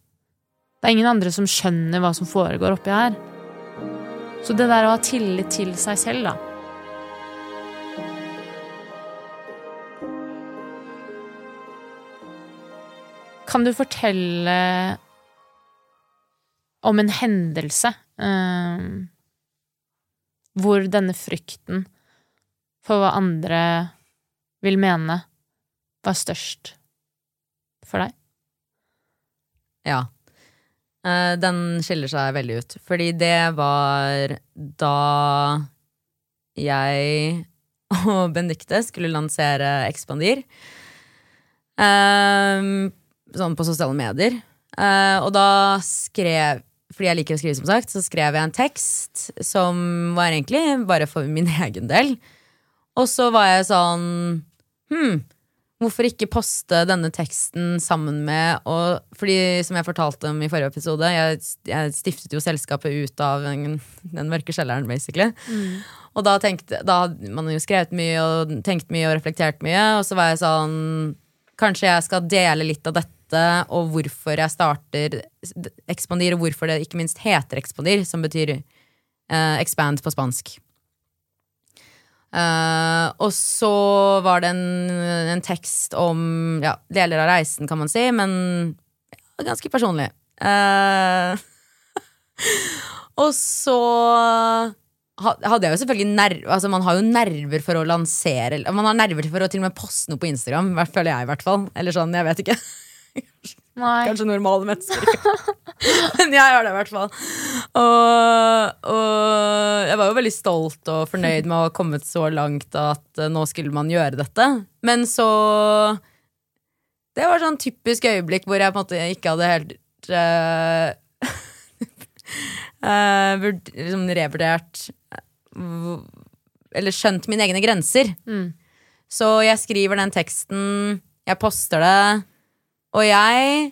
Det er ingen andre som skjønner hva som foregår oppi her. Så det der å ha tillit til seg selv, da. Kan du fortelle om en hendelse eh, hvor denne frykten for hva andre vil mene, var størst for deg? Ja. Eh, den skiller seg veldig ut. Fordi det var da jeg og Benedicte skulle lansere Expandir. Eh, sånn på sosiale medier. Eh, og da skrev fordi jeg liker å skrive, som sagt, så skrev jeg en tekst som var egentlig bare for min egen del. Og så var jeg sånn Hm, hvorfor ikke poste denne teksten sammen med og, Fordi, som jeg fortalte om i forrige episode, jeg, jeg stiftet jo selskapet ut av den, den mørke kjelleren, basically. Og da, tenkte, da hadde man jo skrevet mye og tenkt mye og reflektert mye, og så var jeg sånn Kanskje jeg skal dele litt av dette, og hvorfor jeg starter Expandir, og hvorfor det ikke minst heter Expandir, som betyr eh, expand på spansk. Eh, og så var det en, en tekst om ja, deler av reisen, kan man si, men ja, ganske personlig. Uh, og så hadde jeg jo selvfølgelig nerver altså Man har jo nerver for å lansere Man har nerver for å til og med poste noe på Instagram. Føler jeg, i hvert fall. Eller sånn, jeg vet ikke. Nei. Kanskje normale mennesker. Men jeg gjør det i hvert fall. Og, og jeg var jo veldig stolt og fornøyd med å ha kommet så langt at eh, nå skulle man gjøre dette. Men så Det var sånn typisk øyeblikk hvor jeg på en måte ikke hadde helt uh, liksom revurdert Eller skjønt mine egne grenser. Mm. Så jeg skriver den teksten, jeg poster det, og jeg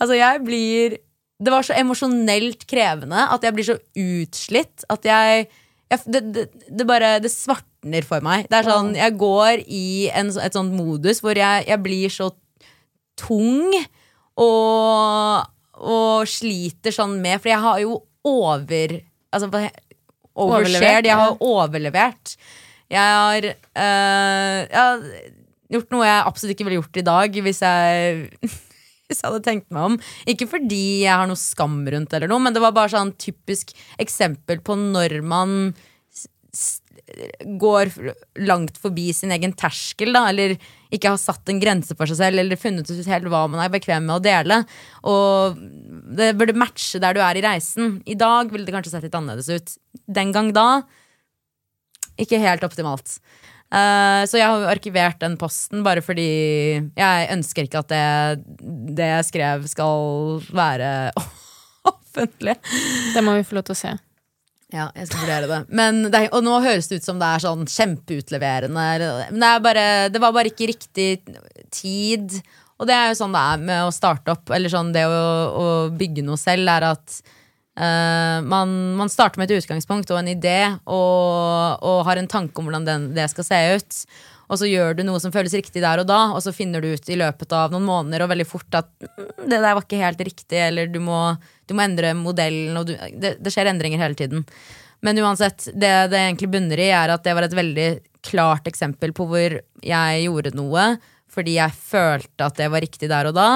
Altså, jeg blir Det var så emosjonelt krevende at jeg blir så utslitt at jeg, jeg det, det, det bare Det svartner for meg. Det er sånn, Jeg går i en, et sånt modus hvor jeg, jeg blir så tung og, og sliter sånn med For jeg har jo over Altså overshared. Jeg har overlevert. Jeg har øh, har gjort noe jeg absolutt ikke ville gjort i dag hvis jeg hvis jeg hadde tenkt meg om. Ikke fordi jeg har noe skam rundt, eller noe, men det var bare sånn typisk eksempel på når man går langt forbi sin egen terskel, da, eller ikke har satt en grense for seg selv, eller funnet ut helt hva man er bekvem med å dele. Og det burde matche der du er i reisen. I dag ville det kanskje sett litt annerledes ut. Den gang da ikke helt optimalt. Eh, så jeg har arkivert den posten bare fordi jeg ønsker ikke at det, det jeg skrev, skal være offentlig. Det må vi få lov til å se. Ja, jeg skal vurdere det. Men det, er- og nå høres det ut som det er sånn kjempeutleverende. Men det, bare, det var bare ikke riktig tid. Og det er jo sånn det er med å starte opp, eller sånn det å, å bygge noe selv, er at eh, man, man starter med et utgangspunkt og en idé, og, og har en tanke om hvordan den, det skal se ut. Og så gjør du noe som føles riktig der og da, og så finner du ut i løpet av noen måneder og veldig fort at mm, det der var ikke helt riktig, eller du må, du må endre modellen, du, det, det skjer endringer hele tiden. Men uansett, det det egentlig bunner i, er at det var et veldig klart eksempel på hvor jeg gjorde noe fordi jeg følte at det var riktig der og da.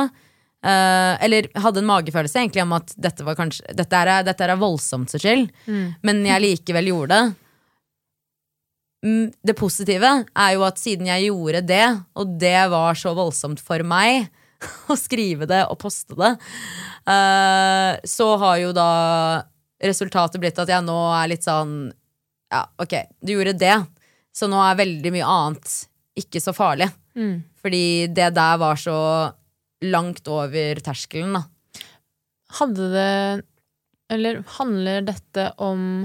Eh, eller hadde en magefølelse egentlig om at dette, var kanskje, dette, er, dette er voldsomt, Cecil, men jeg likevel gjorde det. Mm, Det positive er jo at siden jeg gjorde det, og det var så voldsomt for meg å skrive det og poste det, uh, så har jo da resultatet blitt at jeg nå er litt sånn Ja, ok, du gjorde det, så nå er veldig mye annet ikke så farlig. Mm. Fordi det der var så langt over terskelen, da. Hadde det Eller handler dette om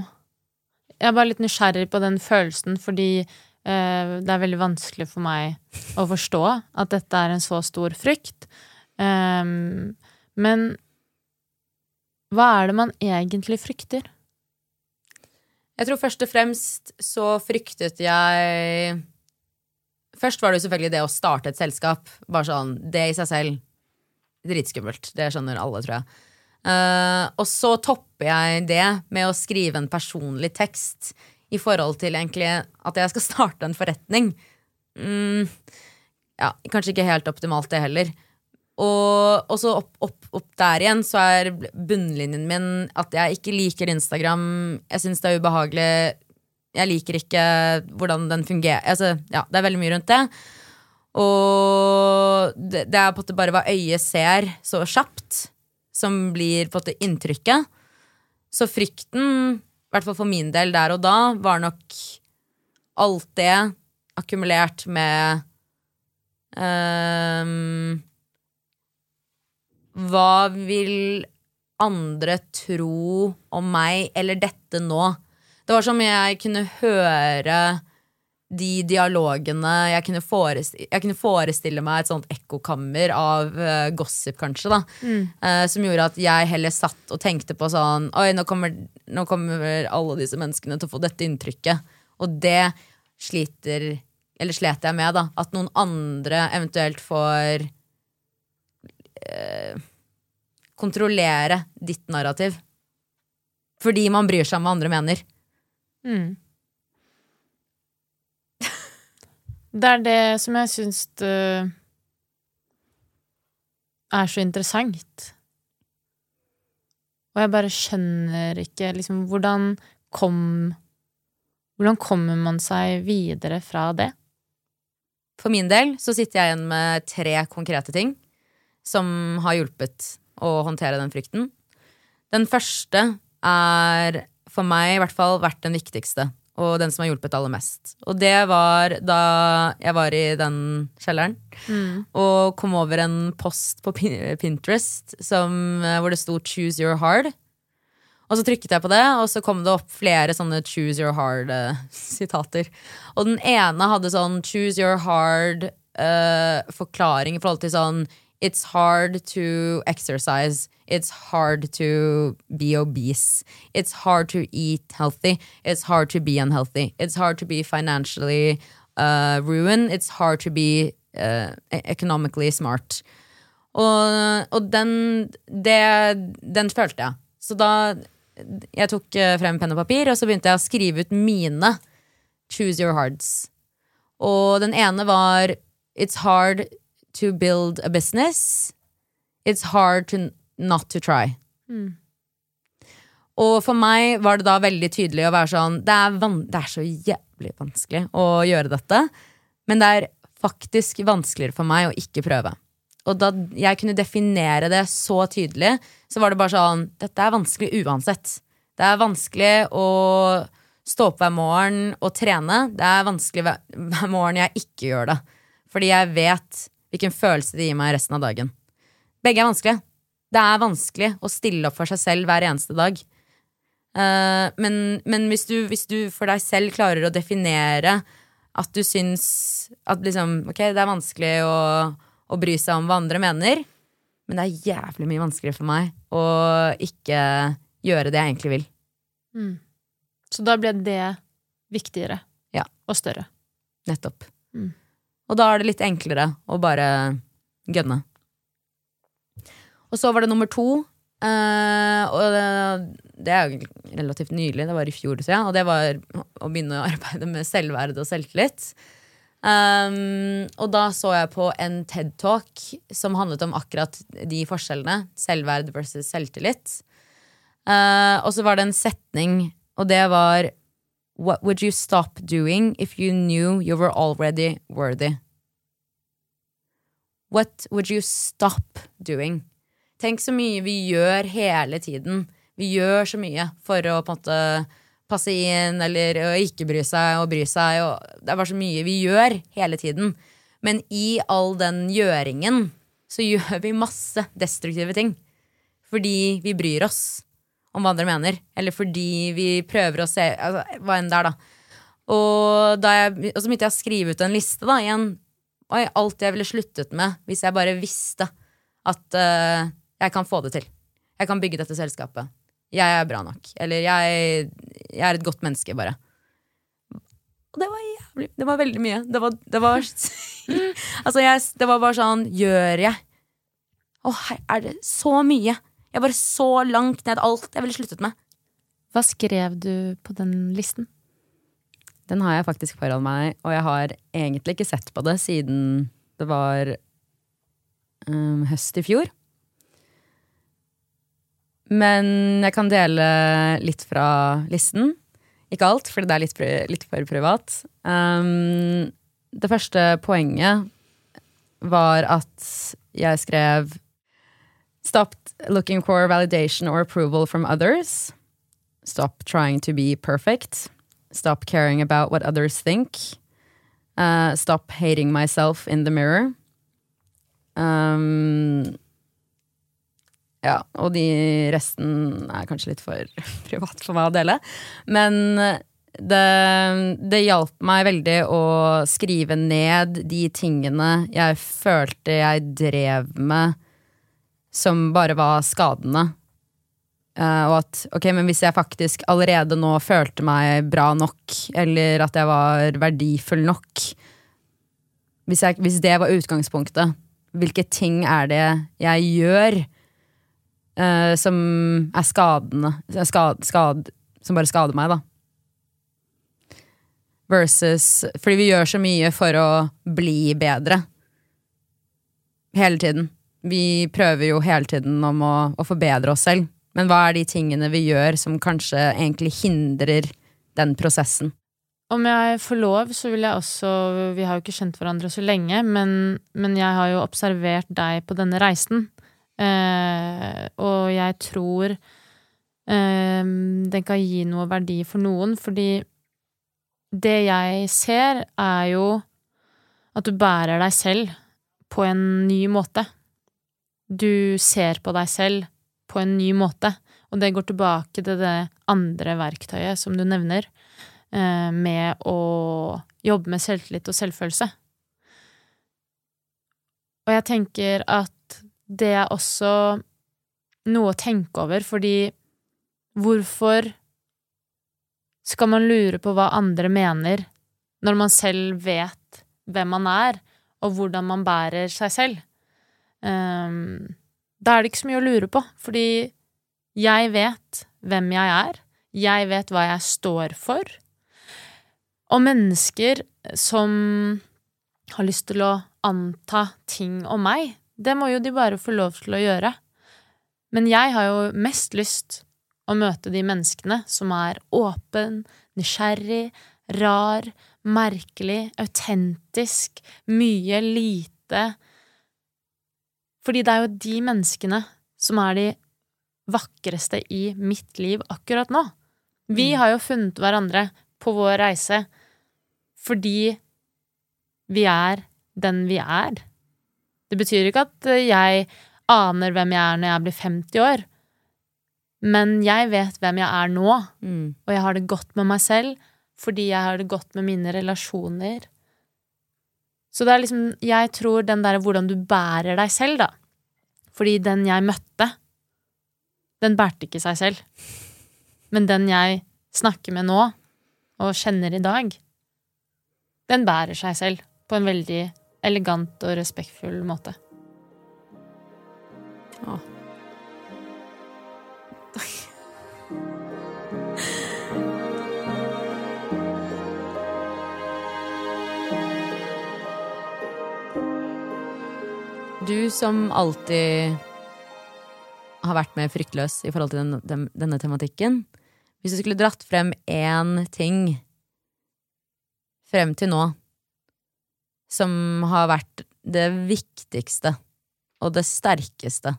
Jeg er bare litt nysgjerrig på den følelsen, fordi eh, det er veldig vanskelig for meg å forstå at dette er en så stor frykt. Ehm, men hva er det man egentlig frykter? Jeg tror først og fremst så fryktet jeg Først var det jo selvfølgelig det å starte et selskap. Bare sånn, Det i seg selv dritskummelt. Det skjønner alle, tror jeg. Uh, og så topper jeg det med å skrive en personlig tekst i forhold til egentlig at jeg skal starte en forretning. Mm, ja, kanskje ikke helt optimalt, det heller. Og, og så opp, opp, opp, der igjen så er bunnlinjen min at jeg ikke liker Instagram. Jeg syns det er ubehagelig. Jeg liker ikke hvordan den fungerer. Altså, ja, det er veldig mye rundt det. Og det, det er på en måte bare hva øyet ser så kjapt, som blir på en måte inntrykket. Så frykten, i hvert fall for min del der og da, var nok alt det akkumulert med um, Hva vil andre tro om meg eller dette nå? Det var som jeg kunne høre de dialogene jeg kunne, jeg kunne, forestille meg et sånt ekkokammer av uh, gossip, kanskje. da mm. uh, Som gjorde at jeg heller satt og tenkte på sånn Oi, nå kommer, nå kommer, alle disse menneskene til å få dette inntrykket. Og det sliter Eller slet jeg med, da. At noen andre eventuelt får uh, kontrollere ditt narrativ. Fordi man bryr seg om hva andre mener. Mm. Det er det som jeg syns uh, er så interessant. Og jeg bare skjønner ikke liksom hvordan kom Hvordan kommer man seg videre fra det? For min del så sitter jeg igjen med tre konkrete ting som har hjulpet å håndtere den frykten. Den første er for meg i hvert fall vært den viktigste og den som har hjulpet aller mest. Og det var da jeg var i den kjelleren mm. og kom over en post på Pinterest som, eh, hvor det sto 'Choose your hard'. Og så trykket jeg på det, og så kom det opp flere sånne 'choose your hard'-sitater. Uh, og den ene hadde sånn 'choose your hard'-forklaring uh, i forhold til sånn It's hard to exercise. It's hard to be obese. It's hard to eat healthy. It's hard to be unhealthy. It's hard to be financially uh, ruined. It's hard to be uh, e-, economically smart. Og, og den, det, den følte jeg. Så da jeg tok uh, frem penn og papir, og så begynte jeg å skrive ut mine choose your hearts. Og den ene var It's hard to build a business, it's hard to not to try. Mm. Og for meg var det da veldig tydelig å være sånn det er, det er, så jævlig vanskelig å gjøre dette, men det er faktisk vanskeligere for meg å ikke prøve. Og da jeg kunne definere det så tydelig, så var det bare sånn Dette er vanskelig uansett. Det er vanskelig å stå opp hver morgen og trene. Det er vanskelig hver morgen jeg ikke gjør det. Fordi jeg vet hvilken følelse det gir meg resten av dagen. Begge er vanskelige. Det er vanskelig å stille opp for seg selv hver eneste dag. Uh, men, men hvis, du, hvis, du, for deg selv klarer å definere at du syns at liksom, ok, det er vanskelig å, å, bry seg om hva andre mener, men det er jævlig mye vanskeligere for meg å ikke gjøre det jeg egentlig vil. Mm. Så da ble det viktigere ja. og større. Nettopp. Mm. Og da er det litt enklere å bare gønne. Og så var det nummer to. Uh, og det, det, er jo relativt nylig, det var i fjor, tror jeg. Og det var å begynne å arbeide med selvverd og selvtillit. Um, og da så jeg på en TED-talk som handlet om akkurat de forskjellene. Selvverd versus selvtillit. Uh, og så var det en setning, og det var What would you stop doing if you knew you were already worthy? What would you stop doing? Tenk så mye vi gjør hele tiden. Vi gjør så mye for å på en måte passe inn eller ikke bry seg og bry seg. Og det er bare så mye vi gjør hele tiden. Men i all den gjøringen så gjør vi masse destruktive ting. Fordi vi bryr oss om hva andre mener. Eller fordi vi prøver å se altså, Hva enn det er, da. Og, da jeg, og, så begynte jeg å skrive ut en liste da, igjen. Oi, alt jeg ville sluttet med hvis jeg bare visste at uh, jeg kan få det til. Jeg kan bygge dette selskapet. Jeg er bra nok. Eller jeg, jeg er et godt menneske, bare. Og det var jævlig Det var veldig mye. Det var, det var Altså, jeg, det var bare sånn Gjør jeg? Å, er det så mye Jeg var så langt ned alt jeg ville sluttet med. Hva skrev du på den listen? Den har jeg faktisk foran meg, og jeg har egentlig ikke sett på det siden det var um, høst i fjor. Men jeg kan dele litt fra listen. Ikke alt, fordi det er litt, litt for privat. Um, det første poenget var at jeg skrev Stopped looking for validation or approval from others. Stop trying to be perfect. Stop caring about what others think. Uh, stop hating myself in the mirror. Um, ja, og de resten er kanskje litt for privat for meg å dele. Men det, det hjalp meg veldig å skrive ned de tingene jeg følte jeg drev med som bare var skadende. Uh, og at ok, men hvis jeg faktisk allerede nå følte meg bra nok, eller at jeg var verdifull nok Hvis, jeg, hvis det var utgangspunktet, hvilke ting er det jeg gjør uh, som er skadende skad, skad, Som bare skader meg, da? Versus Fordi vi gjør så mye for å bli bedre. Hele tiden. Vi prøver jo hele tiden om å, å forbedre oss selv. Men hva er de tingene vi gjør som kanskje egentlig hindrer den prosessen? Om jeg får lov, så vil jeg også Vi har jo ikke kjent hverandre så lenge, men, men jeg har jo observert deg på denne reisen. Eh, og jeg tror eh, den kan gi noe verdi for noen, fordi det jeg ser, er jo at du bærer deg selv på en ny måte. Du ser på deg selv på en ny måte, og det går tilbake til det andre verktøyet som du nevner, eh, med å jobbe med selvtillit og selvfølelse. Og jeg tenker at det er også noe å tenke over, fordi hvorfor skal man lure på hva andre mener, når man selv vet hvem man er, og hvordan man bærer seg selv. Um, da er det ikke så mye å lure på, fordi jeg vet hvem jeg er, jeg vet hva jeg står for, og mennesker som har lyst til å anta ting om meg, det må jo de bare få lov til å gjøre. Men jeg har jo mest lyst å møte de menneskene som er åpen, nysgjerrig, rar, merkelig, autentisk, mye, lite Fordi det er jo de menneskene som er de vakreste i mitt liv akkurat nå. Vi mm. har jo funnet hverandre på vår reise fordi vi er den vi er. Det betyr ikke at jeg aner hvem jeg er når jeg blir 50 år, men jeg vet hvem jeg er nå, mm. og jeg har det godt med meg selv fordi jeg har det godt med mine relasjoner. Så det er liksom Jeg tror den derre hvordan du bærer deg selv, da. Fordi den jeg møtte, den bærte ikke seg selv. Men den jeg snakker med nå, og kjenner i dag, den bærer seg selv på en veldig elegant og respektfull måte. Åh. Du som alltid har vært med fryktløs i forhold til den, den, denne tematikken. Hvis du skulle dratt frem én ting frem til nå som har vært det viktigste og det sterkeste,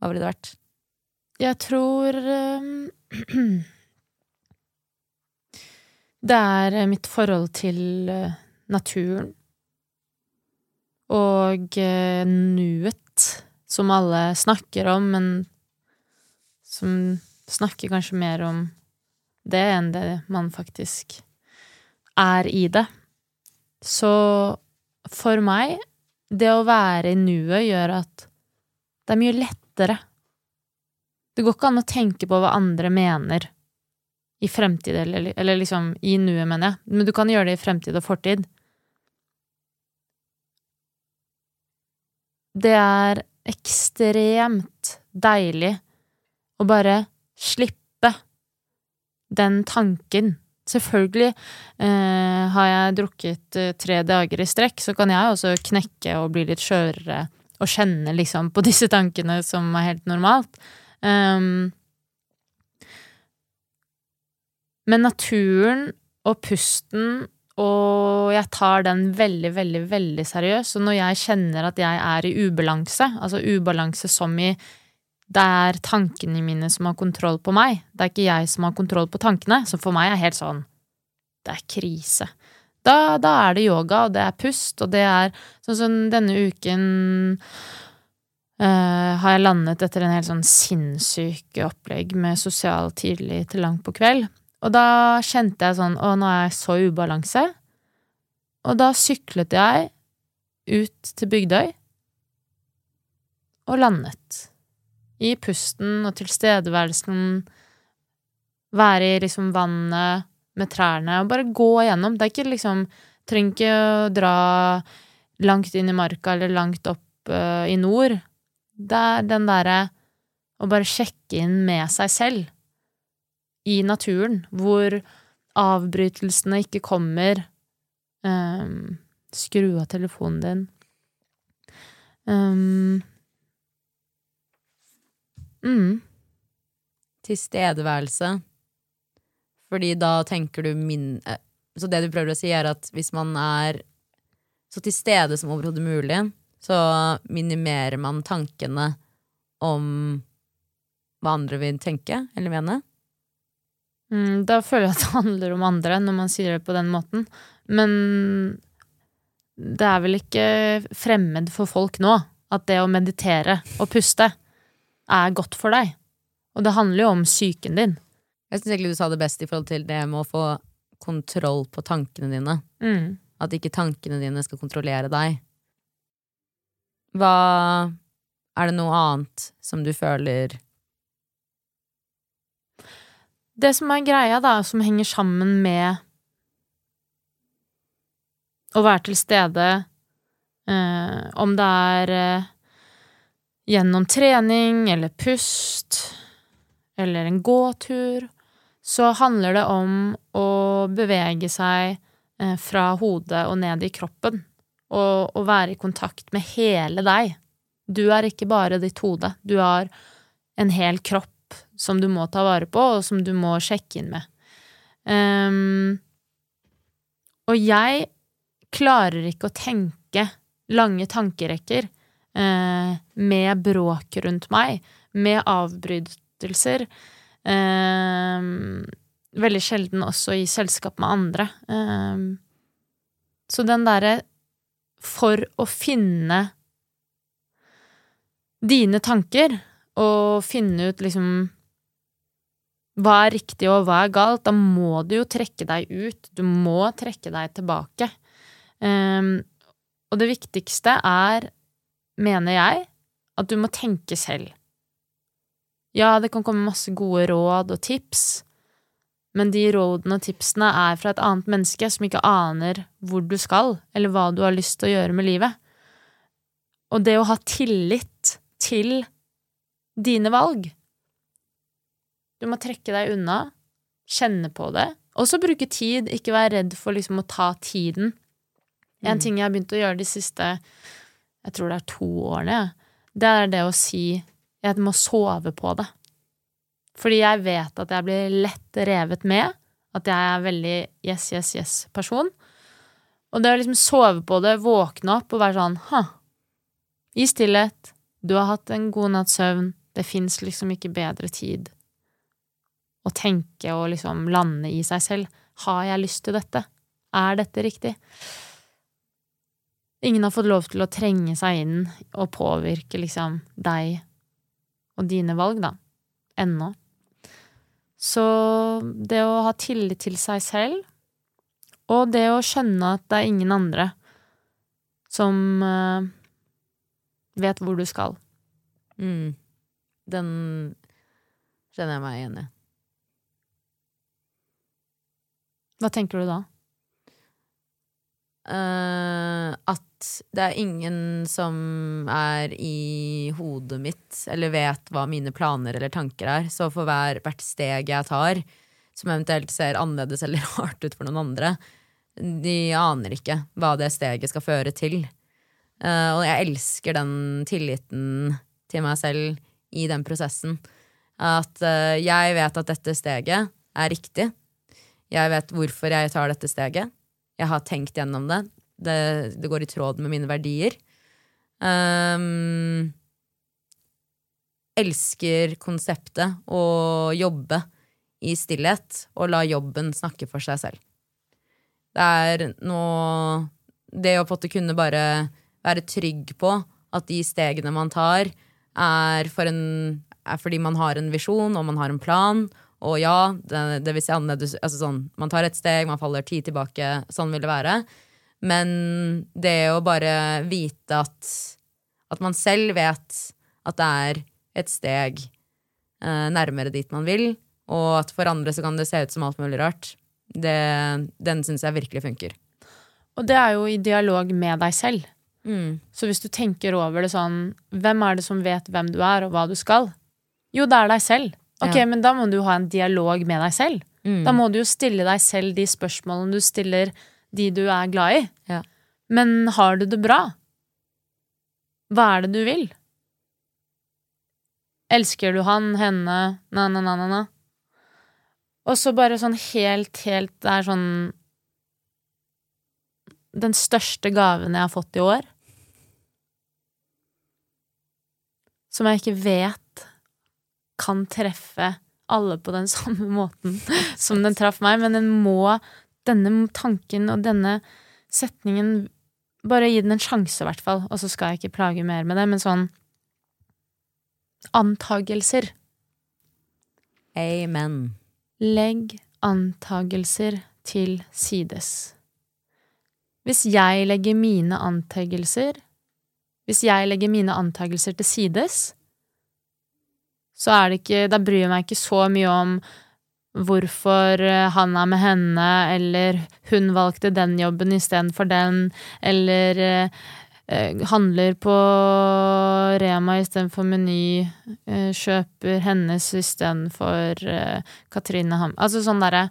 hva ville det vært? Jeg tror um, Det er mitt forhold til uh, naturen og uh, nuet, som alle snakker om, men som snakker kanskje mer om det enn det man faktisk er i det. Så for meg, det å være i nuet gjør at det er mye lettere. Det går ikke an å tenke på hva andre mener i fremtid, eller, eller liksom i nuet, mener jeg, men du kan gjøre det i fremtid og fortid. Det er ekstremt deilig å bare slippe den tanken. Selvfølgelig eh, har jeg drukket eh, tre dager i strekk, så kan jeg også knekke og bli litt skjørere og kjenne liksom på disse tankene som er helt normalt. Um, men naturen og pusten og jeg tar den veldig, veldig, veldig seriøst. Og når jeg kjenner at jeg er i ubalanse, altså ubalanse som i det er tankene mine som har kontroll på meg, det er ikke jeg som har kontroll på tankene, som for meg er helt sånn Det er krise. Da, da er det yoga, og det er pust, og det er sånn som denne uken uh, har jeg landet etter en helt sånn sinnssyk opplegg med sosial tidlig til langt på kveld. Og da kjente jeg sånn Å, nå er jeg så ubalanse. Og da syklet jeg ut til Bygdøy og landet. I pusten og tilstedeværelsen. Være i liksom vannet med trærne og bare gå igjennom. Det er ikke liksom Trenger ikke å dra langt inn i marka eller langt opp uh, i nord. Det er den derre å bare sjekke inn med seg selv i naturen, hvor avbrytelsene ikke kommer. Um, skru av telefonen din. Um, mm. Tilstedeværelse. Fordi da tenker du min eh, Så det du prøver å si, er at hvis man er så til stede som overhodet mulig, så minimerer man tankene om hva andre vil tenke eller mene. Mm, da føler jeg at det handler om andre når man sier det på den måten. Men det er vel ikke fremmed for folk nå at det å meditere og puste er godt for deg. Og det handler jo om psyken din. Jeg syns egentlig du sa det best i forhold til det med å få kontroll på tankene dine. Mm. At ikke tankene dine skal kontrollere deg. Hva Er det noe annet som du føler Det som er greia, da, som henger sammen med å være til stede, eh, om det er eh, gjennom trening eller pust eller en gåtur, så handler det om å bevege seg eh, fra hodet og ned i kroppen, og, å være i kontakt med hele deg. Du er ikke bare ditt hode, du har en hel kropp som du må ta vare på, og som du må sjekke inn med. Um, og jeg klarer ikke å tenke lange tankerekker uh, med bråk rundt meg, med avbrytelser. Um, veldig sjelden også i selskap med andre. Um, så den derre For å finne dine tanker, og finne ut liksom hva er riktig og hva er galt, da må du jo trekke deg ut. Du må trekke deg tilbake. Um, og det viktigste er, mener jeg, at du må tenke selv. Ja, det kan komme masse gode råd og tips, men de rådene og tipsene er fra et annet menneske som ikke aner hvor du skal, eller hva du har lyst til å gjøre med livet. Og det å ha tillit til dine valg du må trekke deg unna, kjenne på det, og så bruke tid, ikke være redd for liksom å ta tiden. En mm. ting jeg har begynt å gjøre de siste jeg tror det er to årene, det er det å si jeg må sove på det. Fordi jeg vet at jeg blir lett revet med, at jeg er veldig yes, yes, yes-person. Og det å liksom sove på det, våkne opp og være sånn ha, i stillhet, du har hatt en god natts søvn, det fins liksom ikke bedre tid å tenke og liksom lande i seg selv. Har jeg lyst til dette? Er dette riktig? Ingen har fått lov til å trenge seg inn og påvirke liksom deg og dine valg, da. Ennå. Så det å ha tillit til seg selv, og det å skjønne at det er ingen andre som uh, vet hvor du skal. Mm. Den kjenner jeg meg igjen i. Hva tenker du da? Uh, at det er ingen som er i hodet mitt eller vet hva mine planer eller tanker er. Så for hver, hvert steg jeg tar, som eventuelt ser annerledes eller rart ut for noen andre, de aner ikke hva det steget skal føre til. Uh, og jeg elsker den tilliten til meg selv i den prosessen. At uh, jeg vet at dette steget er riktig. Jeg vet hvorfor jeg tar dette steget. Jeg har tenkt gjennom det. Det, det går i tråd med mine verdier. Um, elsker konseptet å jobbe i stillhet og la jobben snakke for seg selv. Det er noe Det å på en kunne bare være trygg på at de stegene man tar, er, for en, er fordi man har en visjon og man har en plan. Og ja, det, det vil si annerledes altså sånn, Man tar et steg, man faller ti tilbake. Sånn vil det være. Men det å bare vite at, at man selv vet at det er et steg eh, nærmere dit man vil, og at for andre så kan det se ut som alt mulig rart, det, den syns jeg virkelig funker. Og det er jo i dialog med deg selv. Mm. Så hvis du tenker over det sånn Hvem er det som vet hvem du er, og hva du skal? Jo, det er deg selv. Ok, Ja. men da må du ha en dialog med deg selv. Mm. Da må du jo stille deg selv de spørsmålene du stiller de du er glad i. Ja. Men har du det bra? Hva er det du vil? Elsker du han, henne, na-na-na-na? Og så bare sånn helt, helt Det er sånn Den største gaven jeg har fått i år. Som jeg ikke vet kan treffe alle på den samme måten som den traff meg, men den må Denne tanken og denne setningen Bare gi den en sjanse, i hvert fall, og så skal jeg ikke plage mer med det, men sånn Antagelser. Amen. Legg antagelser til sides. Hvis jeg legger mine antagelser Hvis jeg legger mine antakelser til sides, så er det ikke Da bryr jeg meg ikke så mye om hvorfor eh, han er med henne, eller hun valgte den jobben istedenfor den, eller eh, eh, handler på Rema istedenfor Meny, eh, kjøper hennes istedenfor eh, Katrine Ham... Altså sånn derre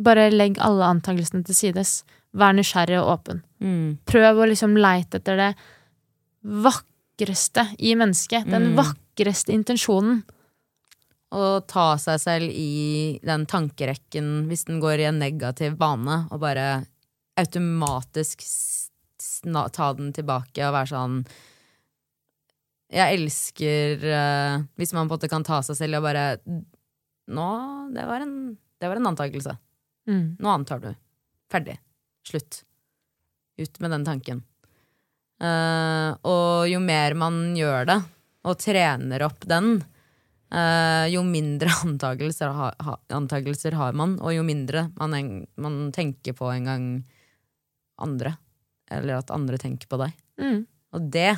Bare legg alle antakelsene til sides. Vær nysgjerrig og åpen. Mm. Prøv å liksom leite etter det vakreste i mennesket. Den Mm. vakreste intensjonen. Å ta seg selv i den tankerekken hvis den går i en negativ bane, og bare automatisk ta den tilbake og være sånn Jeg elsker uh, Hvis man på en måte kan ta seg selv og bare Nå, det var en, det var en antakelse. Mm. Nå antar du. Ferdig. Slutt. Ut med den tanken. Uh, og jo mer man gjør det, og trener opp den, uh, jo mindre antakelser, ha, ha, antakelser, har man, og jo mindre man, en, man tenker på en gang andre. Eller at andre tenker på deg. Mm. Og det,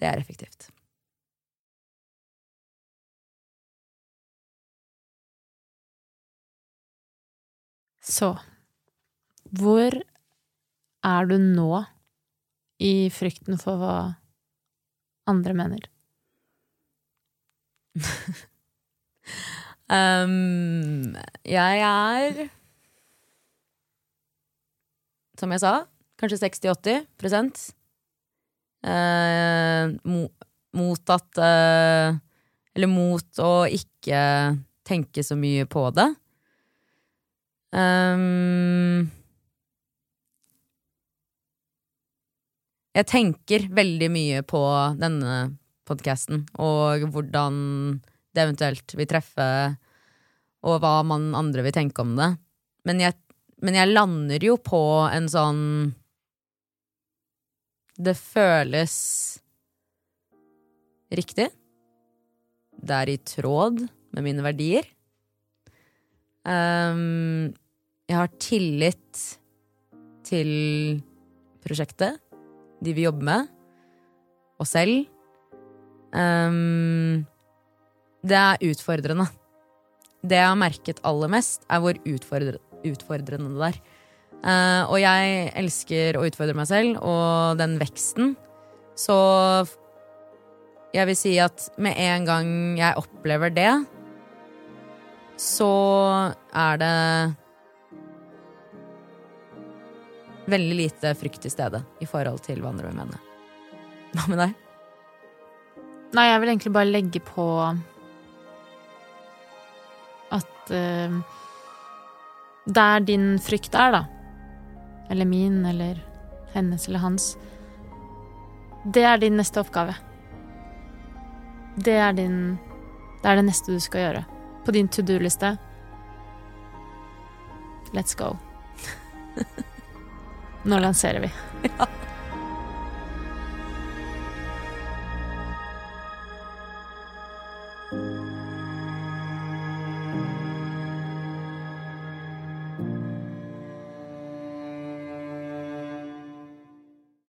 det er effektivt. Så hvor er du nå i frykten for hva andre mener? Um, jeg er Som jeg sa, kanskje 60-80 prosent. Eh, mo, mot at uh, Eller mot å ikke tenke så mye på det. Um, jeg tenker veldig mye på denne podkasten og hvordan det eventuelt vil treffe, og hva man andre vil tenke om det. Men jeg, men jeg lander jo på en sånn Det føles riktig. Det er i tråd med mine verdier. Um, jeg har tillit til prosjektet, de vi jobber med, og selv. Um, det er utfordrende. Det jeg har merket aller mest, er hvor utfordre, utfordrende det er. Uh, og jeg elsker å utfordre meg selv, og den veksten. Så jeg vil si at med en gang jeg opplever det, så er det veldig lite frykt til stede i forhold til hva andre vil mene. Hva med deg? Nei, jeg vil egentlig bare legge på at uh, der din frykt er, da, eller min, eller hennes eller hans, det er din neste oppgave. Det er din Det er det neste du skal gjøre. På din to do-liste. Let's go. Nå lanserer vi. Ja.